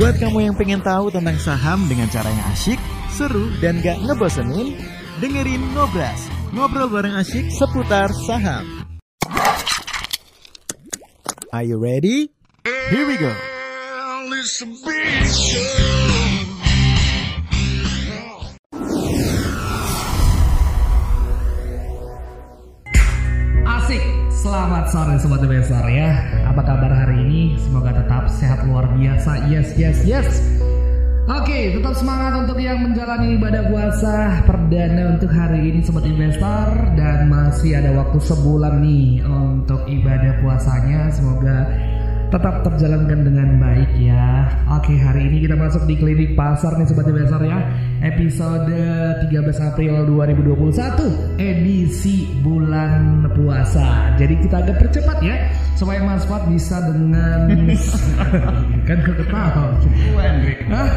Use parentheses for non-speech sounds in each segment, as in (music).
Buat kamu yang pengen tahu tentang saham dengan cara yang asyik, seru, dan gak ngebosenin, dengerin Ngobras, ngobrol bareng asyik seputar saham. Are you ready? Here we go. Selamat sore Sobat Investor ya. Apa kabar hari ini? Semoga tetap sehat luar biasa. Yes, yes, yes. Oke, tetap semangat untuk yang menjalani ibadah puasa perdana untuk hari ini Sobat Investor Dan masih ada waktu sebulan nih untuk ibadah puasanya. Semoga tetap terjalankan dengan baik ya. Oke, hari ini kita masuk di klinik pasar nih sobat investor ya. Episode 13 April 2021 edisi bulan puasa. Jadi kita agak percepat ya supaya Mas Fat bisa dengan (laughs) kan ketawa. Hah?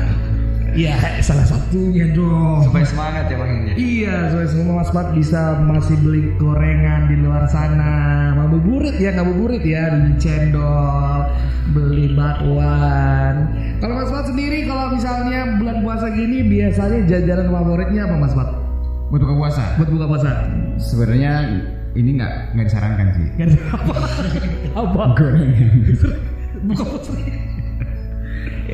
Iya, salah satunya dong. supaya semangat ya India Iya, supaya semua Mas Pat bisa masih beli gorengan di luar sana. Ngabuburit ya, ngabuburit ya, beli cendol, beli bakwan. Kalau Mas Pat sendiri kalau misalnya bulan puasa gini biasanya jajanan favoritnya apa Mas Pat? buat buka puasa Buat buka puasa? sebenarnya ini nggak nggak disarankan sih Gak ada apa? apa? gorengan Buka puasa.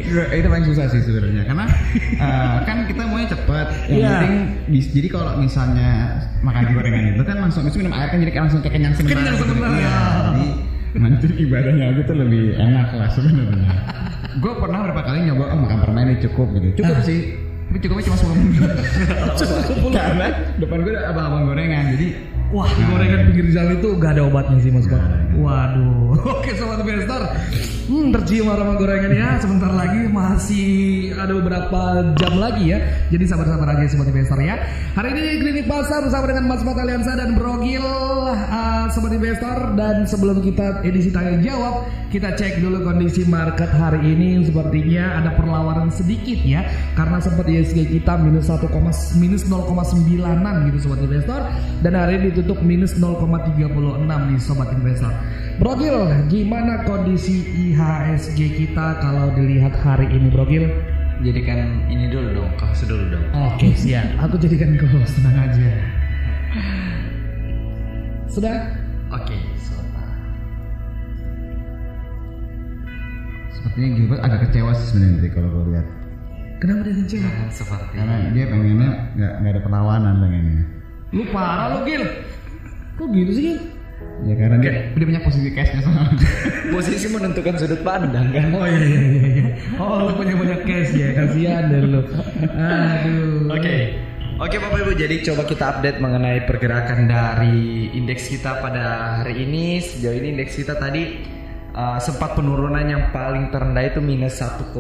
Itu paling susah sih sebenarnya karena (laughs) eh, kan kita maunya cepet. Yang Iya. penting jadi kalau misalnya makan gorengan itu kan langsung itu minum air kan jadi langsung kayak kenyang sebentar Kenyang sebentar, Iya, ya. jadi nanti ibadahnya aku tuh lebih enak lah sebenarnya. Gue pernah beberapa kali nyoba oh makan permen ini cukup gitu. Cukup sih. Tapi cukupnya cuma 10 (laughs) menit karena depan gue ada abang-abang gorengan jadi Wah, gorengan pinggir jalan itu gak ada obatnya sih Mas ada. Waduh. (laughs) Oke sobat investor. Hmm, tercium aroma gorengan ya. Sebentar lagi masih ada beberapa jam lagi ya. Jadi sabar-sabar aja sobat investor ya. Hari ini klinik pasar bersama dengan Mas Pat Aliansa dan Brogil uh, sobat investor dan sebelum kita edisi tanya jawab, kita cek dulu kondisi market hari ini sepertinya ada perlawanan sedikit ya karena sempat ISG kita minus 1, minus 0,9an gitu sobat investor dan hari ini ditutup minus 0,36 nih sobat investor. Brogil, gimana kondisi IHSG kita kalau dilihat hari ini Brogil? jadikan ini dulu dong kaos dulu dong Oke siap, aku jadikan host tenang aja. Sudah? oke Sota sepertinya Gilbert agak kecewa sih sebenarnya kalau gue lihat Kenapa dia kecewa? jangan seperti karena dia pengennya nggak nggak ada perlawanan pengennya Lu parah lu Gil. Kok gitu sih Gil? ya karena dia dia punya posisi cashnya soalnya posisi menentukan sudut pandang kan Oh iya iya iya. iya. Oh lu punya banyak cash ya, kasihan deh lu. Aduh. Oke, oke Bapak Ibu. Jadi coba kita update mengenai pergerakan dari indeks kita pada hari ini. Sejauh ini indeks kita tadi uh, sempat penurunan yang paling terendah itu minus 1,09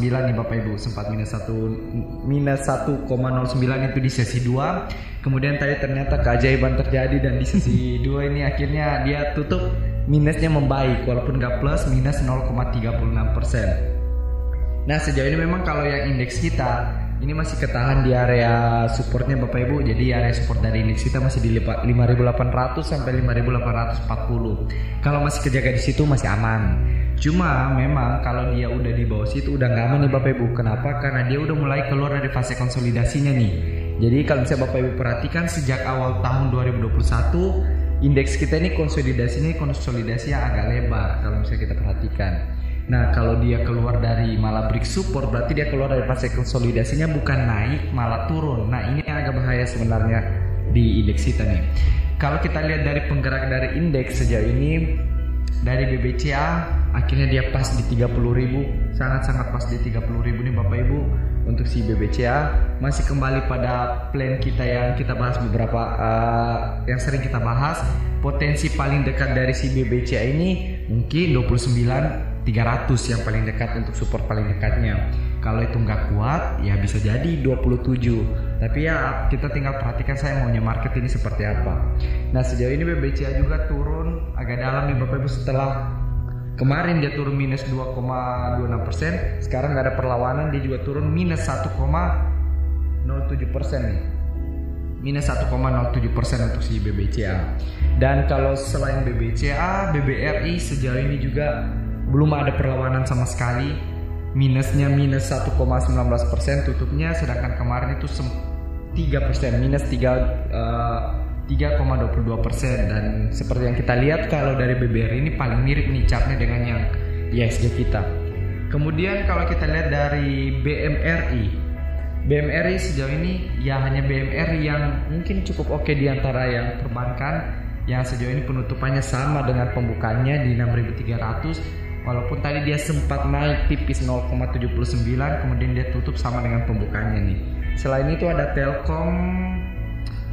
nih Bapak Ibu. Sempat minus 1 minus 1,09 itu di sesi 2. Kemudian tadi ternyata keajaiban terjadi dan di sesi 2 ini akhirnya dia tutup minusnya membaik walaupun nggak plus minus 0,36 persen. Nah sejauh ini memang kalau yang indeks kita ini masih ketahan di area supportnya Bapak Ibu. Jadi area support dari indeks kita masih di lipa- 5.800 sampai 5.840. Kalau masih kejaga di situ masih aman. Cuma memang kalau dia udah di bawah situ udah nggak aman nih Bapak Ibu. Kenapa? Karena dia udah mulai keluar dari fase konsolidasinya nih. Jadi kalau misalnya Bapak Ibu perhatikan sejak awal tahun 2021 indeks kita ini konsolidasinya konsolidasi yang agak lebar kalau misalnya kita perhatikan. Nah, kalau dia keluar dari malah break support berarti dia keluar dari fase konsolidasinya bukan naik malah turun. Nah, ini yang agak bahaya sebenarnya di indeks kita nih. Kalau kita lihat dari penggerak dari indeks sejauh ini dari BBCA akhirnya dia pas di 30.000 sangat-sangat pas di 30.000 nih Bapak Ibu untuk si BBCA masih kembali pada plan kita yang kita bahas beberapa uh, yang sering kita bahas potensi paling dekat dari si BBCA ini mungkin 29 300 yang paling dekat untuk support paling dekatnya. Kalau itu nggak kuat ya bisa jadi 27 tapi ya kita tinggal perhatikan saya maunya market ini seperti apa. Nah sejauh ini BBCA juga turun agak dalam nih Bapak Ibu. Setelah kemarin dia turun minus 2,26 sekarang nggak ada perlawanan dia juga turun minus 1,07 nih. Minus 1,07 untuk si BBCA dan kalau selain BBCA BBRI sejauh ini juga belum ada perlawanan sama sekali. Minusnya minus 1,19 persen tutupnya. Sedangkan kemarin itu 3 persen minus 3 uh, 3,22 persen. Dan seperti yang kita lihat kalau dari BBR ini paling mirip nih chartnya dengan yang ISG kita. Kemudian kalau kita lihat dari BMRI BMRI sejauh ini ya hanya BMRI yang mungkin cukup oke di antara yang perbankan. Yang sejauh ini penutupannya sama dengan pembukanya di 6300 walaupun tadi dia sempat naik tipis 0,79 kemudian dia tutup sama dengan pembukanya nih. Selain itu ada Telkom.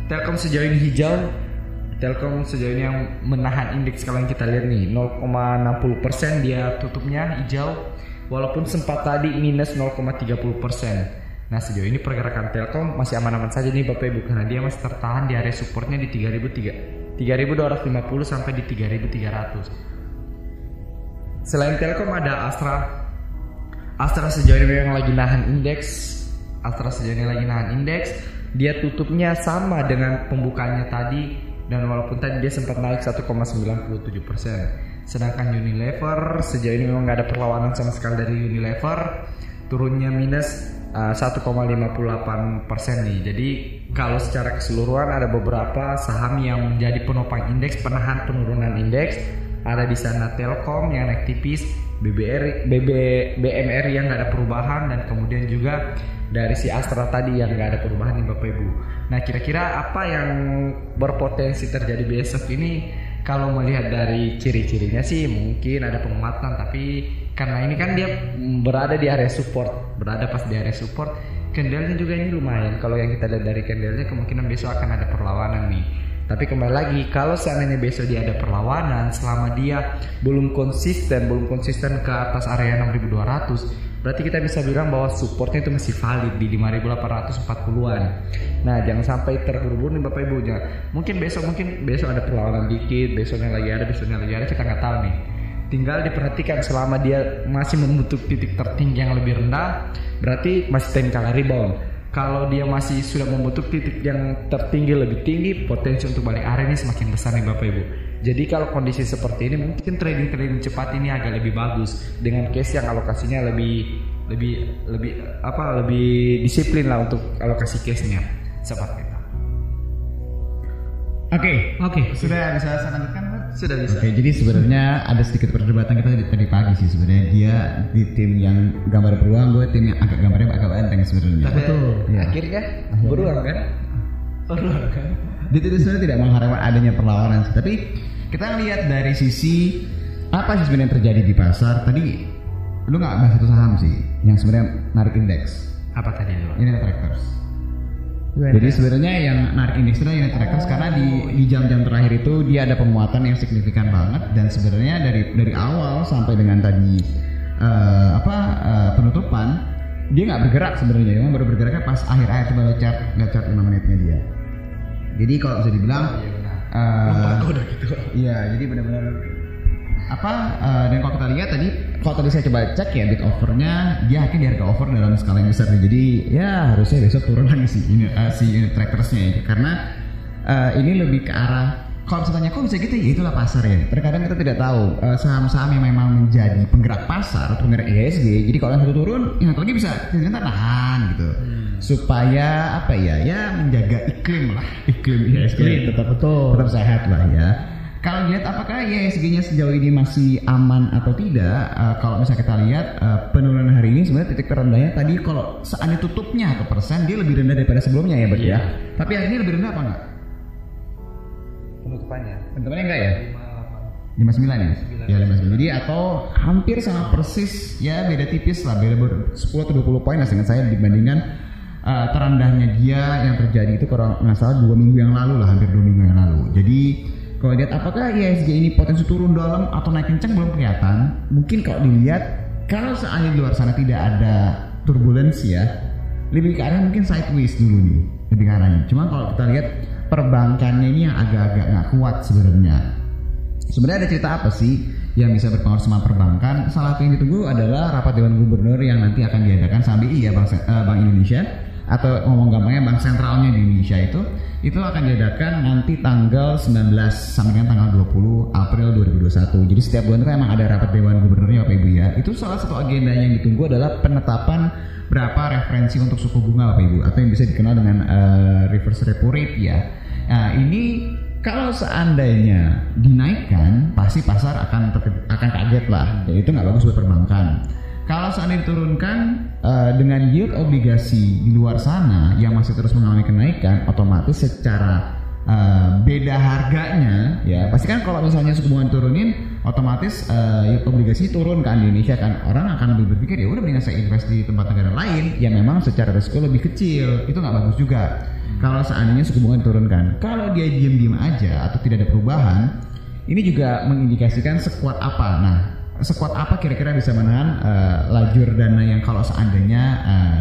Telkom sejauh ini hijau. Telkom sejauh ini yang menahan indeks. Kalau yang kita lihat nih 0,60% dia tutupnya hijau. Walaupun sempat tadi minus 0,30%. Nah sejauh ini pergerakan Telkom masih aman-aman saja nih Bapak Ibu. Karena dia masih tertahan di area supportnya di 3003 3250 sampai di 3300. Selain Telkom ada Astra. Astra sejauh ini memang lagi nahan indeks. Astra sejauh ini lagi nahan indeks. Dia tutupnya sama dengan pembukanya tadi dan walaupun tadi dia sempat naik 1,97 persen. Sedangkan Unilever sejauh ini memang nggak ada perlawanan sama sekali dari Unilever, turunnya minus uh, 1,58 persen nih. Jadi kalau secara keseluruhan ada beberapa saham yang menjadi penopang indeks, penahan penurunan indeks. Ada di sana Telkom yang naik tipis, BBR, BB, BMR yang nggak ada perubahan dan kemudian juga dari si Astra tadi yang nggak ada perubahan nih Bapak Ibu. Nah kira-kira apa yang berpotensi terjadi besok ini? Kalau melihat dari ciri-cirinya sih mungkin ada penguatan tapi karena ini kan dia berada di area support, berada pas di area support, candlenya juga ini lumayan. Kalau yang kita lihat dari candlenya kemungkinan besok akan ada perlawanan nih. Tapi kembali lagi, kalau seandainya besok dia ada perlawanan, selama dia belum konsisten, belum konsisten ke atas area 6200, berarti kita bisa bilang bahwa supportnya itu masih valid di 5840-an. Nah, jangan sampai terburu-buru nih Bapak Ibu. Jangan. Mungkin besok mungkin besok ada perlawanan dikit, besoknya lagi ada, besoknya lagi ada, kita nggak tahu nih. Tinggal diperhatikan selama dia masih membentuk titik tertinggi yang lebih rendah, berarti masih technical rebound kalau dia masih sudah membentuk titik yang tertinggi lebih tinggi, potensi untuk balik area ini semakin besar nih Bapak Ibu. Jadi kalau kondisi seperti ini mungkin trading trading cepat ini agak lebih bagus dengan case yang alokasinya lebih lebih lebih apa lebih disiplin lah untuk alokasi case-nya seperti itu. Oke, Oke. sudah bisa saya lanjutkan? Sudah bisa. Oke, jadi sebenarnya ada sedikit perdebatan kita tadi, tadi pagi sih sebenarnya dia di tim yang gambar beruang, gue tim yang agak gambarnya agak enteng sebenarnya. Tapi Betul. Iya. akhirnya berulang kan? Berulang kan? Dia itu sebenarnya tidak mengharapkan adanya perlawanan sih, tapi kita lihat dari sisi apa sih sebenarnya yang terjadi di pasar. Tadi lu nggak bahas satu saham sih yang sebenarnya narik indeks. Apa tadi itu? Ini Jadi sebenarnya yang narik indeks itu United Tractors karena di di jam-jam terakhir itu dia ada penguatan yang signifikan banget dan sebenarnya dari dari awal sampai dengan tadi eh, apa eh, penutupan dia nggak bergerak sebenarnya, memang baru bergeraknya pas akhir-akhir coba lihat chart lihat chart 5 menitnya dia. Jadi kalau bisa dibilang Iya benar. udah gitu. Iya, jadi benar-benar apa eh, dan kalau kita lihat tadi kalau tadi saya coba cek ya bid offernya dia akhirnya di harga offer dalam skala yang besar nih. jadi ya harusnya besok turun lagi sih ini eh, si unit trackersnya ya. Karena eh, ini lebih ke arah kalau misalnya kok bisa gitu ya? Itulah pasar ya terkadang kita tidak tahu eh, saham-saham yang memang menjadi penggerak pasar atau penggerak ISG jadi kalau yang satu turun yang satu lagi bisa ternyata nahan gitu. Supaya apa ya ya menjaga iklim lah. Iklim ISG tetap Betul. tetap sehat lah ya. Kalau lihat apakah ISG-nya sejauh ini masih aman atau tidak? Eh, kalau misalnya kita lihat eh, penurunan hari ini sebenarnya titik terendahnya tadi kalau seandainya tutupnya atau persen dia lebih rendah daripada sebelumnya ya, Bert ya. Tapi hari ini lebih rendah apa enggak? Penutupannya. Penutupannya enggak ya? 59 ya? Ya 59. Jadi atau hampir sama persis ya beda tipis lah, beda ber- 10 atau 20 poin lah dengan saya dibandingkan eh, terendahnya dia yang terjadi itu kalau nggak salah dua minggu yang lalu lah, hampir dua minggu yang lalu. Jadi kalau lihat apakah ISG ini potensi turun dalam atau naik kencang belum kelihatan. Mungkin kalau dilihat kalau seandainya di luar sana tidak ada turbulensi ya, lebih ke arah mungkin sideways dulu nih, lebih ke arahnya. Cuma kalau kita lihat perbankannya ini yang agak-agak nggak kuat sebenarnya. Sebenarnya ada cerita apa sih yang bisa berpengaruh sama perbankan? Salah satu yang ditunggu adalah rapat Dewan Gubernur yang nanti akan diadakan sama BI ya eh, Bank Indonesia atau ngomong gampangnya bank sentralnya di Indonesia itu itu akan diadakan nanti tanggal 19 sampai dengan tanggal 20 April 2021. Jadi setiap bulan itu emang ada rapat dewan gubernurnya Bapak Ibu ya. Itu salah satu agenda yang ditunggu adalah penetapan berapa referensi untuk suku bunga Bapak Ibu atau yang bisa dikenal dengan uh, reverse repo rate ya. Nah, ini kalau seandainya dinaikkan pasti pasar akan akan kaget lah. Ya itu nggak bagus buat perbankan. Kalau seandainya diturunkan uh, dengan yield obligasi di luar sana yang masih terus mengalami kenaikan, otomatis secara uh, beda harganya, ya pasti kan kalau misalnya suku bunga turunin, otomatis uh, yield obligasi turun kan di Indonesia kan orang akan lebih berpikir ya udah mendingan saya invest di tempat negara lain yang memang secara risiko lebih kecil, itu nggak bagus juga. Kalau seandainya suku bunga diturunkan, kalau dia diem-diem aja atau tidak ada perubahan, ini juga mengindikasikan sekuat apa. Nah, sekuat apa kira-kira bisa menahan uh, lajur dana yang kalau seandainya uh,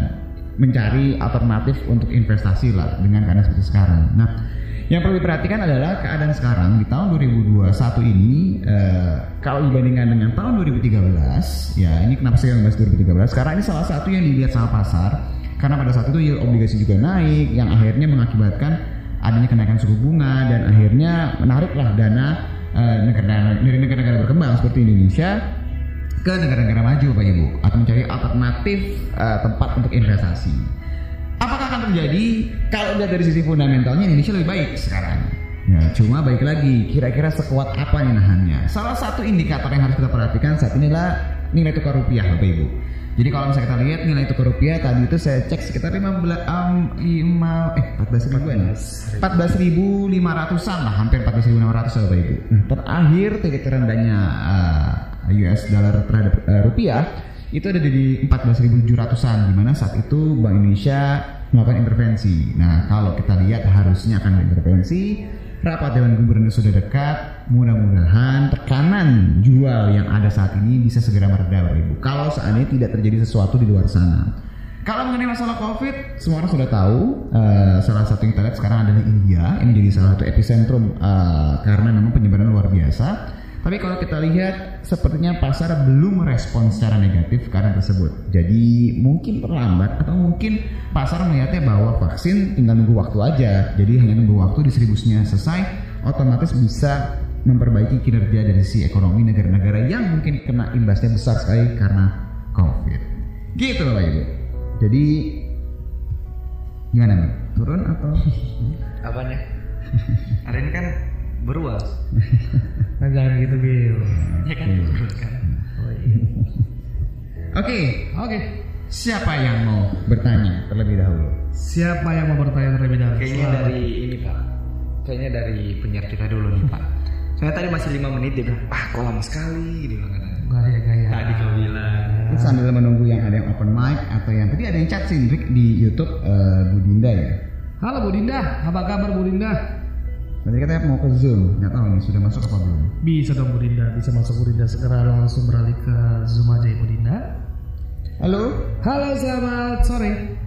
mencari alternatif untuk investasi lah dengan keadaan seperti sekarang. Nah, yang perlu diperhatikan adalah keadaan sekarang di tahun 2021 ini uh, kalau dibandingkan dengan tahun 2013, ya ini kenapa saya bahas 2013? Karena ini salah satu yang dilihat sama pasar karena pada saat itu yield obligasi juga naik yang akhirnya mengakibatkan adanya kenaikan suku bunga dan akhirnya menariklah dana uh, negara dari negara-negara berkembang seperti Indonesia ke negara-negara maju Pak Ibu atau mencari alternatif uh, tempat untuk investasi. Apakah akan terjadi kalau lihat dari sisi fundamentalnya Indonesia lebih baik sekarang? Ya, cuma baik lagi, kira-kira sekuat apa nih nahannya? Salah satu indikator yang harus kita perhatikan saat inilah nilai tukar rupiah Bapak Ibu. Jadi kalau misalnya kita lihat nilai tukar rupiah tadi itu saya cek sekitar 15 um, 5 eh 14 ribuan 14 ribu 500an lah hampir 14 ribu 600 Bapak Ibu. Nah, terakhir titik terendahnya uh, US dollar terhadap uh, rupiah itu ada di 14.700an di mana saat itu Bank Indonesia melakukan intervensi. Nah, kalau kita lihat harusnya akan ada intervensi rapat Dewan Gubernur sudah dekat, mudah-mudahan tekanan jual yang ada saat ini bisa segera mereda Bapak Ibu. Kalau seandainya tidak terjadi sesuatu di luar sana. Kalau mengenai masalah COVID, semua orang sudah tahu. Uh, salah satu yang kita lihat sekarang adalah India, ini menjadi salah satu epicentrum uh, karena memang penyebaran luar biasa. Tapi kalau kita lihat, sepertinya pasar belum merespon secara negatif karena tersebut. Jadi mungkin terlambat atau mungkin pasar melihatnya bahwa vaksin tinggal nunggu waktu aja. Jadi hanya nunggu waktu distribusinya selesai, otomatis bisa memperbaiki kinerja dari sisi ekonomi negara-negara yang mungkin kena imbasnya besar sekali karena COVID. Gitu Bapak Ibu. Jadi gimana nih? Turun atau Apanya? Hari ini kan beruas. Nah, (laughs) jangan gitu Bil. Ya kan turun kan. Oh, iya. (laughs) Oke, Oke. siapa yang mau bertanya terlebih dahulu? Siapa yang mau bertanya terlebih dahulu? Kayaknya Selamat. dari ini Pak. Kayaknya dari penyiar kita dulu nih Pak. Saya tadi masih lima menit dia bilang, ah kok lama sekali dia bilang katanya. gaya-gaya. Tadi kau bilang. Itu sambil menunggu yang ada yang open mic atau yang tadi ada yang chat sih Indrik di YouTube eh, Bu Dinda ya. Halo Bu Dinda, apa kabar Bu Dinda? Tadi katanya mau ke Zoom, nggak tahu nih sudah masuk apa belum. Bisa dong Bu Dinda, bisa masuk Bu Dinda segera langsung beralih ke Zoom aja ya Bu Dinda. Halo, Halo, selamat sore.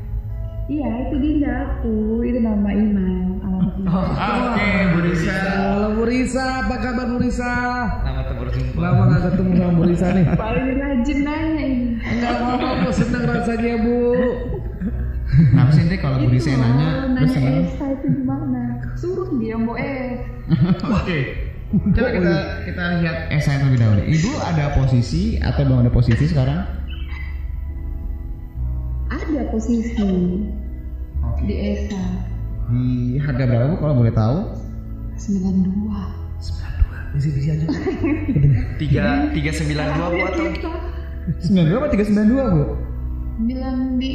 Iya, itu Dinda aku. Itu nama Iman. (laughs) Iman. Oke, Bu Risa. Halo Bu Risa, apa kabar Bu Risa? Nama berjumpa. Lama gak ketemu sama Bu Risa nih. Paling rajin nanya ini. Enggak mau, senang rasanya Bu. Kenapa sih Indrik kalau Bu Risa nanya, terus nanya seneng? Itu gimana? Suruh dia mau (laughs) eh. Oke. Coba kita kita lihat Esa yang terlebih dahulu. Ibu ada posisi atau belum ada posisi sekarang? Ada posisi Oke. di Esa Di harga berapa Bu kalau boleh tahu? 92. Bisi-bisi aja. (laughs) Tiga tiga sembilan dua bu atau? 92 apa 392 Bu? Bilang di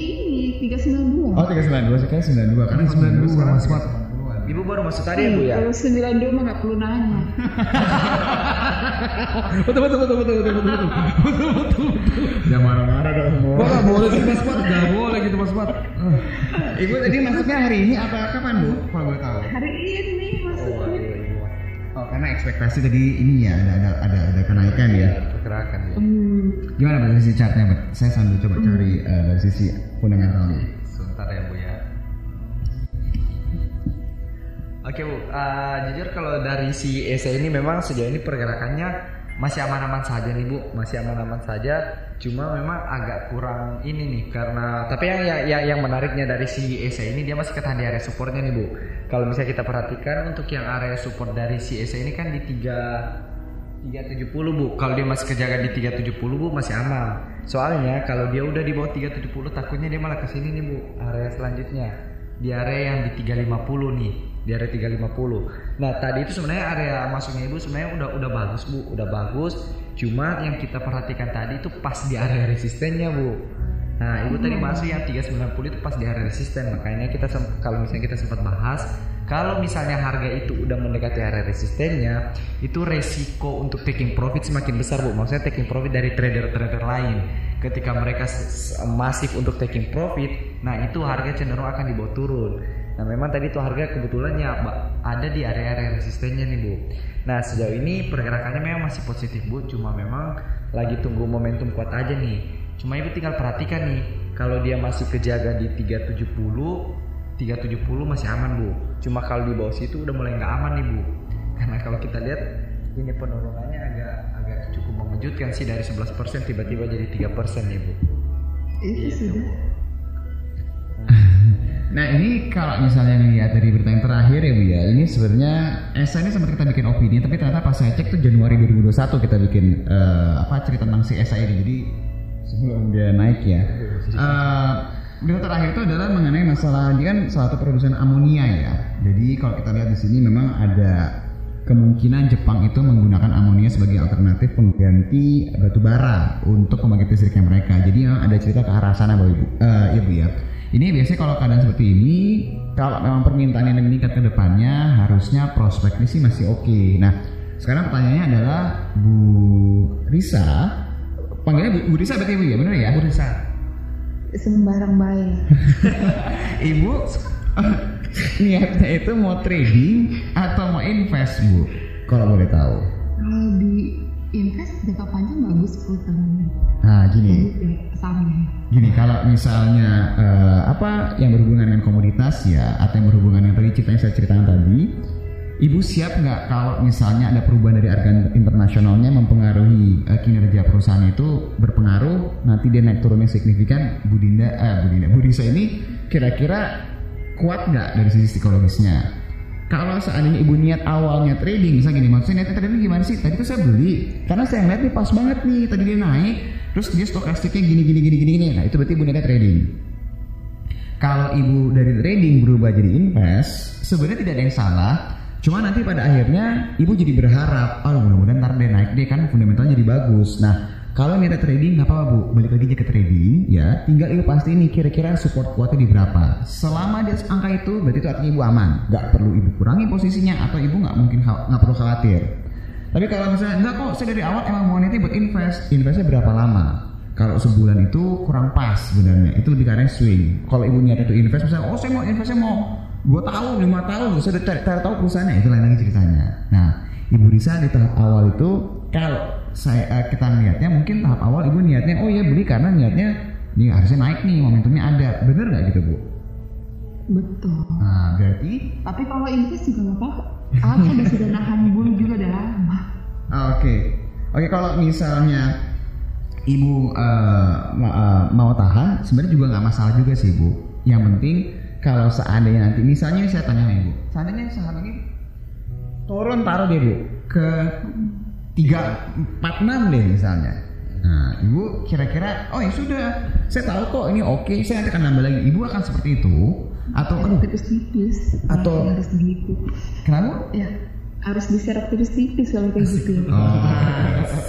ini 392. Oh 392 sih kan 92 karena 92, sekarang Mas Mat. 90-an. Ibu baru masuk tadi ya bu ya? Kalau 92 mah nggak perlu nanya. (laughs) Betul betul betul betul betul betul. Jangan marah-marah dong. Kok nggak boleh gitu Mas? Gak boleh gitu Mas. Ibu tadi masuknya hari ini apa kapan Bu? Kalau boleh tahu. Hari ini maksudnya. Oh karena ekspektasi tadi ini ya ada ada ada, ada kenaikan ya. Pergerakan ya. Hmm. Gimana dari sisi chartnya? Bet? Saya sambil coba cari eh, dari sisi fundamentalnya. Sebentar ya bu ya. Oke bu, Eh, jujur kalau dari si ESA ini memang sejauh ini pergerakannya masih aman-aman saja nih bu, masih aman-aman saja. Cuma memang agak kurang ini nih karena tapi yang yang yang, yang menariknya dari si ESA ini dia masih ketahan di area supportnya nih bu. Kalau misalnya kita perhatikan untuk yang area support dari si ESA ini kan di 3 370 bu. Kalau dia masih kejaga di 370 bu masih aman. Soalnya kalau dia udah di bawah 370 takutnya dia malah ke sini nih bu area selanjutnya di area yang di 350 nih di area 350 nah tadi itu sebenarnya area masuknya ibu sebenarnya udah udah bagus bu udah bagus cuma yang kita perhatikan tadi itu pas di area resistennya bu. Nah ibu tadi masuk yang 390 itu pas di area resisten. Makanya kita kalau misalnya kita sempat bahas kalau misalnya harga itu udah mendekati area resistennya itu resiko untuk taking profit semakin besar bu. Maksudnya taking profit dari trader-trader lain. Ketika mereka masif untuk taking profit, nah itu harga cenderung akan dibawa turun. Nah memang tadi itu harga kebetulannya ada di area-area resistennya nih Bu. Nah sejauh ini pergerakannya memang masih positif Bu, cuma memang lagi tunggu momentum kuat aja nih. Cuma ibu tinggal perhatikan nih, kalau dia masih kejaga di 370, 370 masih aman Bu. Cuma kalau di bawah situ udah mulai nggak aman nih Bu. Karena kalau kita lihat ini penurunannya agak agak cukup mengejutkan sih dari 11% tiba-tiba jadi 3% nih Bu. Itu sudah. (laughs) Nah ini kalau misalnya lihat dari berita yang terakhir ya Bu ya, ini sebenarnya ESA ini sempat kita bikin opini, tapi ternyata pas saya cek tuh Januari 2021 kita bikin eh, apa cerita tentang si ESA ini. Jadi sebelum dia naik ya. Eh, berita terakhir itu adalah mengenai masalah dia kan salah satu produsen amonia ya. Jadi kalau kita lihat di sini memang ada kemungkinan Jepang itu menggunakan amonia sebagai alternatif pengganti batu bara untuk pembangkit listriknya mereka. Jadi ada cerita ke arah sana Bapak Ibu. Eh, iya Bu ya. Ini biasanya kalau keadaan seperti ini, kalau memang permintaan yang meningkat ke depannya, harusnya prospeknya sih masih oke. Nah, sekarang pertanyaannya adalah Bu Risa, panggilnya Bu, Bu Risa berarti Bu ya, benar ya? Bu Risa. Sembarang baik. (laughs) Ibu (laughs) niatnya itu mau trading atau mau invest Bu? Kalau boleh tahu. Kalau di invest jangka panjang bagus perusahaan. Nah, gini, Sahamnya. Gini, kalau misalnya eh, apa yang berhubungan dengan komoditas ya, atau yang berhubungan dengan tadi cerita yang saya ceritakan tadi, ibu siap nggak kalau misalnya ada perubahan dari harga internasionalnya mempengaruhi eh, kinerja perusahaan itu berpengaruh, nanti dia naik turunnya signifikan, Budinda, eh Budinda, Budisa ini kira-kira kuat nggak dari sisi psikologisnya? Kalau seandainya ibu niat awalnya trading, misalnya gini, maksudnya niatnya trading gimana sih? Tadi tuh saya beli, karena saya ngeliat nih pas banget nih, tadi dia naik, terus dia stokastiknya gini gini gini gini gini. Nah itu berarti ibu niatnya trading. Kalau ibu dari trading berubah jadi invest, sebenarnya tidak ada yang salah. Cuma nanti pada akhirnya ibu jadi berharap, oh mudah-mudahan ntar dia naik deh kan fundamentalnya jadi bagus. Nah kalau niatnya trading nggak apa-apa bu, balik lagi ke trading ya. Tinggal ibu pasti ini kira-kira support kuatnya di berapa. Selama di angka itu, berarti itu artinya ibu aman. Nggak perlu ibu kurangi posisinya atau ibu nggak mungkin nggak perlu khawatir. Tapi kalau misalnya enggak kok saya dari awal emang mau niatnya buat invest, investnya berapa lama? Kalau sebulan itu kurang pas sebenarnya, itu lebih karena swing. Kalau ibu niatnya itu invest, misalnya, oh saya mau investnya mau dua tahun, lima tahun, saya udah cari tahu perusahaannya, itu lain lagi ceritanya. Nah, ibu Risa di tahap awal itu, kalau saya eh, kita niatnya mungkin tahap awal ibu niatnya, oh ya beli karena niatnya ini harusnya naik nih, momentumnya ada, bener nggak gitu bu? Betul. Nah, berarti Tapi kalau invest juga nggak apa-apa. Aku udah sudah nahan bulu juga udah lama. Ah, Oke, oke kalau misalnya ibu eh, ma- eh, mau tahan, sebenarnya juga nggak masalah juga sih ibu. Yang penting kalau seandainya nanti, misalnya saya tanya ibu, seandainya saham ini turun taruh deh bu ke tiga empat enam deh misalnya. Nah, ibu kira-kira, oh ya sudah, saya tahu kok ini oke, saya nanti akan nambah lagi. Ibu akan seperti itu atau aduh, Tipis-tipis. Atau- harus begitu. kenapa? Ya, harus diserap tipis-tipis kalau kayak gitu. Oh,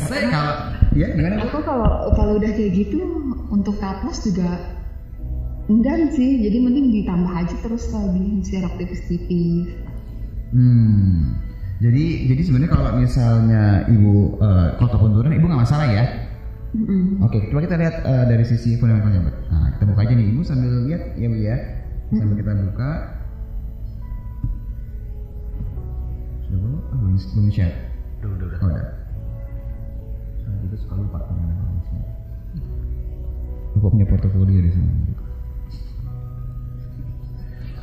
saya kalau ya gimana? Aku kalau kalau udah kayak gitu untuk loss juga enggak sih. Jadi mending ditambah aja terus lagi diserap tipis-tipis. Hmm. Jadi jadi sebenarnya kalau misalnya ibu uh, kalau ataupun turun ibu nggak masalah ya. Mm-mm. Oke, coba kita lihat eh, dari sisi fundamentalnya, Mbak. Nah, kita buka aja nih ibu sambil lihat ya bu ya. Sambil kita buka. Sudah belum? Ah, belum belum share. Udah, udah, udah. Oh, udah. Saya juga suka lupa share. Lupa punya portofolio di sini.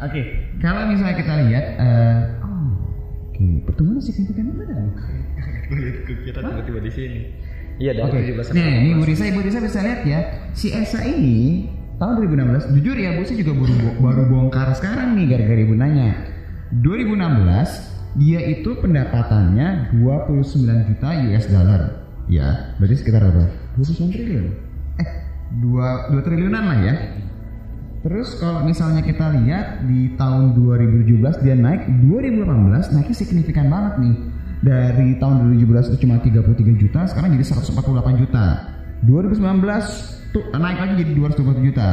Oke, kalau misalnya kita lihat, eh, Oke, pertumbuhan signifikan mana? Kita tiba-tiba di sini. Iya dari Oke, 17 nih, nih Bu Risa, Bu Risa bisa lihat ya, si Esa ini tahun 2016, jujur ya Bu Risa juga baru, baru bongkar sekarang nih gara-gara ibu nanya. 2016 dia itu pendapatannya 29 juta US dollar, ya, berarti sekitar berapa? 29 triliun. Eh, 2, 2 triliunan lah ya. Terus kalau misalnya kita lihat di tahun 2017 dia naik, 2018 naiknya signifikan banget nih. Dari tahun 2017 itu cuma 33 juta, sekarang jadi 148 juta. 2019 tuh naik lagi jadi 220 juta.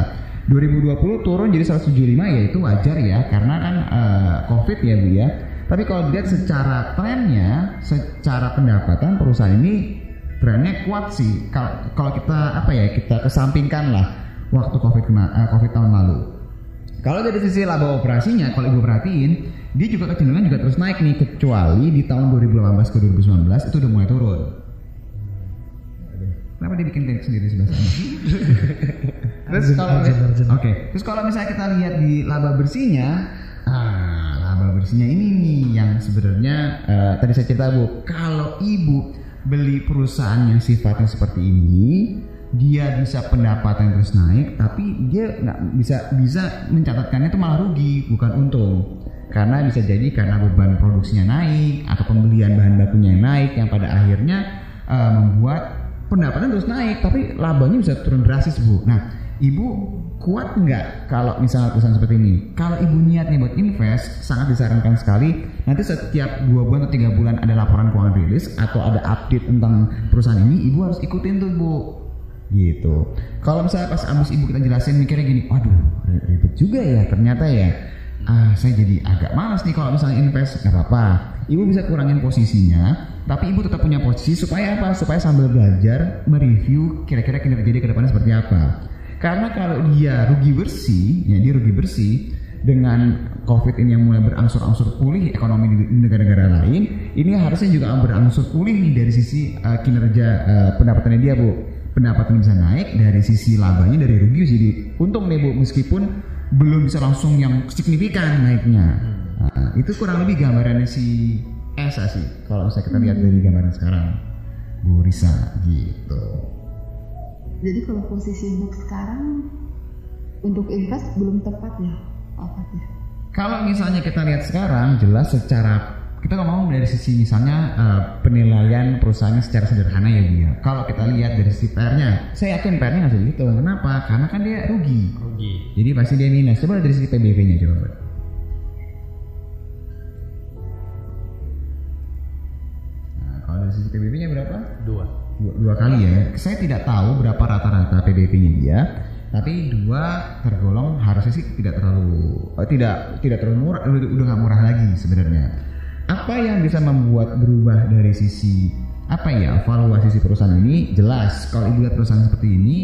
2020 turun jadi 175 ya itu wajar ya karena kan eh, Covid ya Bu ya. Tapi kalau dilihat secara trennya, secara pendapatan perusahaan ini trennya kuat sih. Kalau kita apa ya kita kesampingkan lah waktu covid kena, eh, covid tahun lalu. Kalau dari sisi laba operasinya, kalau ibu perhatiin, dia juga kecenderungan juga terus naik nih kecuali di tahun 2018 ke 2019 itu udah mulai turun. Kenapa dia bikin teknik sendiri sebelah sana? (laughs) terus kalau oke, terus kalau misalnya kita lihat di laba bersihnya, ah laba bersihnya ini nih yang sebenarnya eh, tadi saya cerita bu, kalau ibu beli perusahaan yang sifatnya seperti ini, dia bisa pendapatan terus naik, tapi dia nggak bisa bisa mencatatkannya itu malah rugi, bukan untung. Karena bisa jadi karena beban produksinya naik atau pembelian bahan bakunya naik yang pada akhirnya eh, membuat pendapatan terus naik, tapi labanya bisa turun drastis bu. Nah, ibu kuat nggak kalau misalnya perusahaan seperti ini? Kalau ibu niatnya buat invest, sangat disarankan sekali. Nanti setiap dua bulan atau tiga bulan ada laporan keuangan rilis atau ada update tentang perusahaan ini, ibu harus ikutin tuh bu gitu. Kalau misalnya pas abis ibu kita jelasin mikirnya gini, waduh ribet juga ya ternyata ya. Ah saya jadi agak malas nih kalau misalnya invest nggak apa-apa. Ibu bisa kurangin posisinya, tapi ibu tetap punya posisi supaya apa? Supaya sambil belajar mereview kira-kira kinerja dia ke depannya seperti apa. Karena kalau dia rugi bersih, ya dia rugi bersih dengan COVID ini yang mulai berangsur-angsur pulih ekonomi di negara-negara lain, ini harusnya juga berangsur pulih nih dari sisi uh, kinerja uh, pendapatannya dia bu pendapatan bisa naik dari sisi labanya dari rugi jadi untung nih bu meskipun belum bisa langsung yang signifikan naiknya. Nah, itu kurang lebih gambarannya si Esa sih kalau misalnya kita lihat dari gambaran sekarang Bu Risa gitu. Jadi kalau posisi book sekarang untuk invest belum tepat ya, Pak Fatih? kalau misalnya kita lihat sekarang jelas secara kita ngomong dari sisi misalnya eh, penilaian perusahaannya secara sederhana ya ya. Kalau kita lihat dari sisi PR-nya, saya yakin PR-nya nggak segitu. Kenapa? Karena kan dia rugi. rugi. Jadi pasti dia minus. Coba dari sisi PBV-nya coba. Nah, kalau dari sisi PBV-nya berapa? Dua. Dua, dua kali ya. Saya tidak tahu berapa rata-rata PBV-nya dia, tapi dua tergolong harusnya sih tidak terlalu eh, tidak tidak terlalu murah, udah nggak murah lagi sebenarnya. Apa yang bisa membuat berubah dari sisi apa ya valuasi si perusahaan ini? Jelas kalau ibu lihat perusahaan seperti ini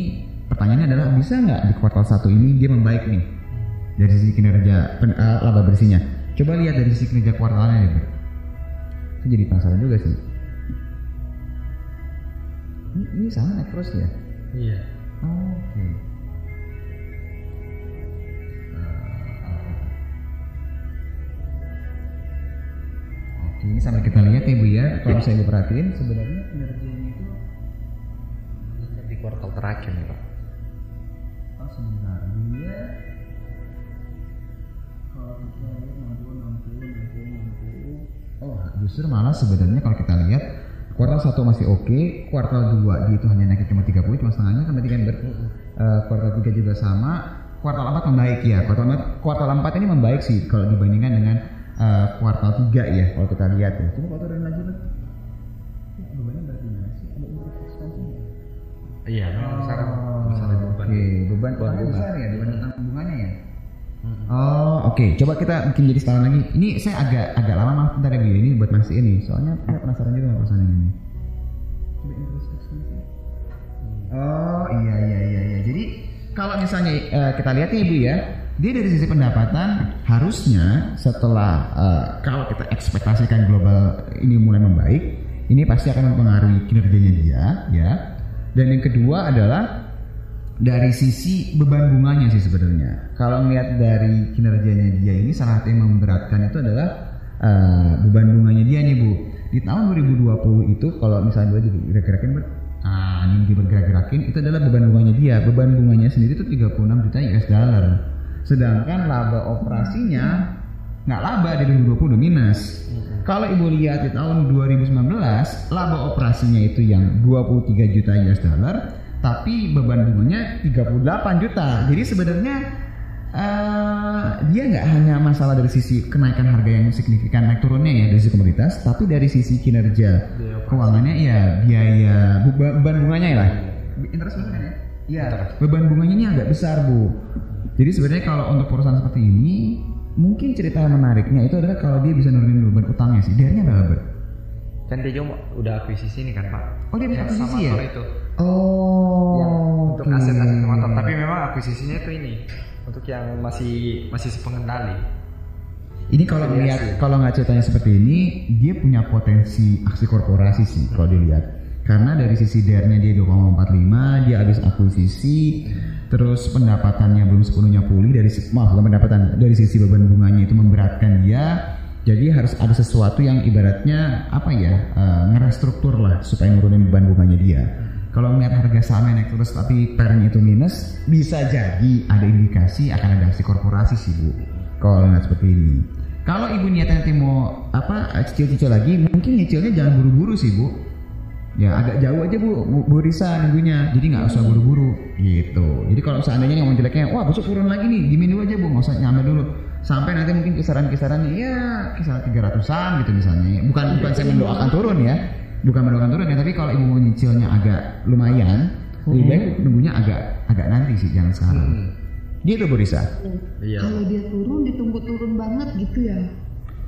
pertanyaannya adalah bisa nggak di kuartal satu ini dia membaik nih? Dari sisi kinerja pen, eh, laba bersihnya. Coba lihat dari sisi kinerja kuartalnya ya saya jadi penasaran juga sih. Ini, ini sama naik terus ya? Iya. oke Oke, ini sambil kita lihat ya Bu ya. Kalau saya perhatiin sebenarnya kinerjanya itu Di kuartal terakhir nih pak. oh sebentar. Dia kalau kita lihat 60 60 60 oh justru malah sebenarnya kalau kita lihat kuartal satu masih oke kuartal 2 dia itu hanya naik cuma 30 cuma setengahnya kan berarti kan ber, Eh, kuartal 3 juga sama. Kuartal 4 membaik ya. Kuartal 4, kuartal 4 ini membaik sih kalau dibandingkan dengan eh, kuartal 3 ya kalau kita lihat ya coba kalau turun lagi Bang. Ya, bebannya berarti? Ada expense -nya? Iya. memang Oh, besar beban. Oke, beban Beban beban bunga. besar ya dibanding bunganya ya. Oh, oke. Coba kita bikin jadi setelan lagi. Ini saya agak agak lama maaf bentar ya Bu. Ini buat masih ini. Soalnya saya penasaran juga sama perusahaan ini. Coba interest expense. Oh, iya iya iya iya. Jadi kalau misalnya eh, kita lihat nih Ibu ya, dia dari sisi pendapatan harusnya setelah eh, kalau kita ekspektasikan global ini mulai membaik, ini pasti akan mempengaruhi kinerjanya dia, ya. Dan yang kedua adalah dari sisi beban bunganya sih sebenarnya. Kalau melihat dari kinerjanya dia ini salah satu yang memberatkan itu adalah eh, beban bunganya dia nih bu. Di tahun 2020 itu kalau misalnya dia digerak-gerakin ber, nah ini dia bergerak-gerakin itu adalah beban bunganya dia. Beban bunganya sendiri itu 36 juta US dollar. Sedangkan laba operasinya nggak laba di 2020 minus. Kalau ibu lihat di tahun 2019 laba operasinya itu yang 23 juta US dollar, tapi beban bunganya 38 juta. Jadi sebenarnya eh, dia nggak hanya masalah dari sisi kenaikan harga yang signifikan naik turunnya ya dari sisi komoditas, tapi dari sisi kinerja keuangannya ya biaya beban, bunganya ya lah. Interest berapa ya? Iya, beban bunganya ini agak besar bu. Jadi sebenarnya kalau untuk perusahaan seperti ini, mungkin cerita yang menariknya itu adalah kalau dia bisa nurunin beban utangnya sih. Dia berapa? Ber? Kan dia juga udah akuisisi nih kan pak. Oh dia bisa akuisisi ya? itu. Oh, Yang untuk aset-aset motor. Tapi memang akuisisinya itu ini untuk yang masih masih pengendali. Ini kalau Afiliasi. lihat kalau nggak ceritanya seperti ini, dia punya potensi aksi korporasi sih kalau dilihat. Karena dari sisi DER-nya dia 2,45, dia habis akuisisi, terus pendapatannya belum sepenuhnya pulih dari maaf bukan pendapatan dari sisi beban bunganya itu memberatkan dia. Jadi harus ada sesuatu yang ibaratnya apa ya eh, ngerestruktur lah supaya nurunin beban bunganya dia. Kalau melihat harga sahamnya naik terus tapi pernya itu minus, bisa jadi ada indikasi akan ada aksi korporasi sih bu. Kalau lihat seperti ini. Kalau ibu niatnya nanti mau apa cicil-cicil lagi, mungkin nyicilnya jangan buru-buru sih bu. Ya agak jauh aja bu, bu, Risa nunggunya. Jadi nggak usah buru-buru gitu. Jadi kalau seandainya ngomong jeleknya, wah besok turun lagi nih, dimin dulu aja bu, nggak usah nyampe dulu. Sampai nanti mungkin kisaran-kisaran ya kisaran 300-an gitu misalnya. Bukan bukan saya mendoakan turun ya, bukan mendoakan turun ya. Tapi kalau ibu mau nyicilnya agak lumayan, lebih baik nunggunya agak agak nanti sih, jangan sekarang. Gitu bu Risa. Iya. Kalau dia turun ditunggu turun banget gitu ya.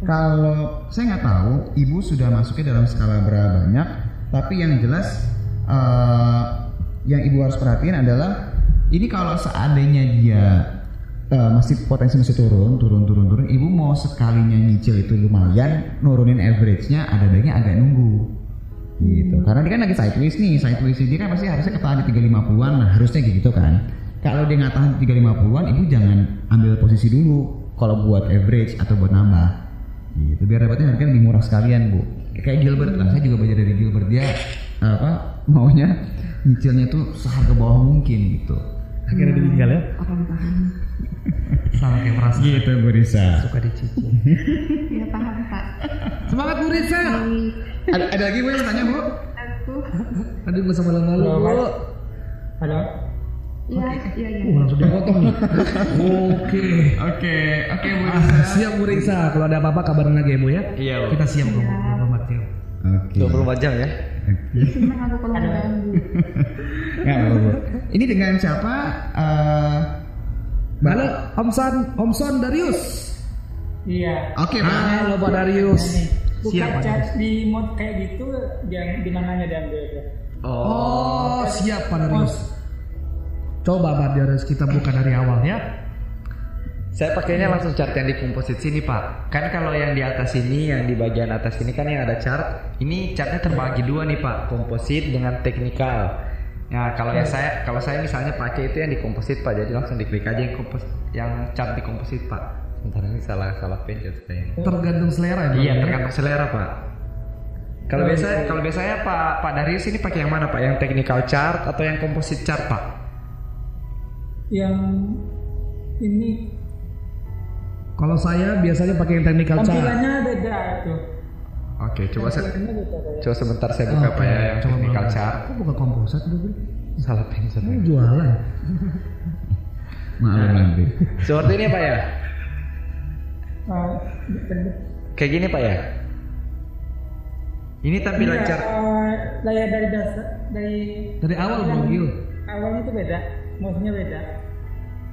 Kalau saya nggak tahu, ibu sudah masuknya dalam skala berapa banyak, tapi yang jelas eh, yang ibu harus perhatiin adalah ini kalau seandainya dia eh, masih potensi masih turun, turun, turun, turun, ibu mau sekalinya nyicil itu lumayan, nurunin average-nya, ada baiknya agak nunggu gitu. Karena dia kan lagi sideways nih sideways dia kan pasti harusnya ketahan di 350-an nah harusnya kayak gitu kan. Kalau dia nggak tahan di 350-an ibu jangan ambil posisi dulu. Kalau buat average atau buat nambah. Gitu. Biar dapatnya harga lebih murah sekalian bu. Kayak Gilbert lah saya juga belajar dari Gilbert. Dia apa (laughs) maunya nyicilnya tuh seharga bawah mungkin gitu. Akhirnya ditinggal ya. Orang paham. (laughs) Sama kayak merasa gitu Bu Risa. Suka dicicil. Ya paham pak. Semangat Bu Risa. Ada, ada lagi bu yang tanya bu Aku. Tadi gue sama malu Bu. Halo. Iya iya iya. Uh, langsung dipotong nih. Oke. oke oke Bu Ah, siap Bu Risa. Kalau ada apa-apa kabarin lagi ya Bu ya. Iya, Bu. Kita siap ya. oke 24 jam ya. Senang aku kalau Bu. Ini dengan siapa? Eh, Mbak- Halo, Om San, Om Son Darius. Iya. Oke, Pak. Halo Pak Darius. Buka Siap chat Darius. di mode kayak gitu, jangan di mananya diambil ya. Oh, siap Pak Darius. Coba Pak Darius kita buka dari awal ya. Saya pakainya langsung chart yang di komposit sini pak. Kan kalau yang di atas ini, yang di bagian atas ini kan yang ada chart. Ini chartnya terbagi dua nih pak, komposit dengan teknikal. Nah kalau yang saya, kalau saya misalnya pakai itu yang di komposit pak, jadi langsung diklik aja yang kompos, yang chart di komposit pak. Sebentar ini salah salah pencet saya. ini. Tergantung selera ya. Iya tergantung selera pak. Kalau biasa, kalau biasanya pak Pak Darius ini pakai yang mana pak? Yang technical chart atau yang komposit chart pak? Yang ini Kalau saya biasanya pakai yang technical chart. tampilannya beda tuh. Oke, coba saya, coba sebentar saya buka pak ya yang Coba technical chart. Kok buka komposit dulu? Salah pencet. Ini jualan. (laughs) Maklum nanti. Seperti ini pak ya? Di- Kayak gini pak ya? Ini tampilan Iya, ah, layar dari dasar dari Dari awal Bang Gil. awalnya itu beda, mouse-nya beda.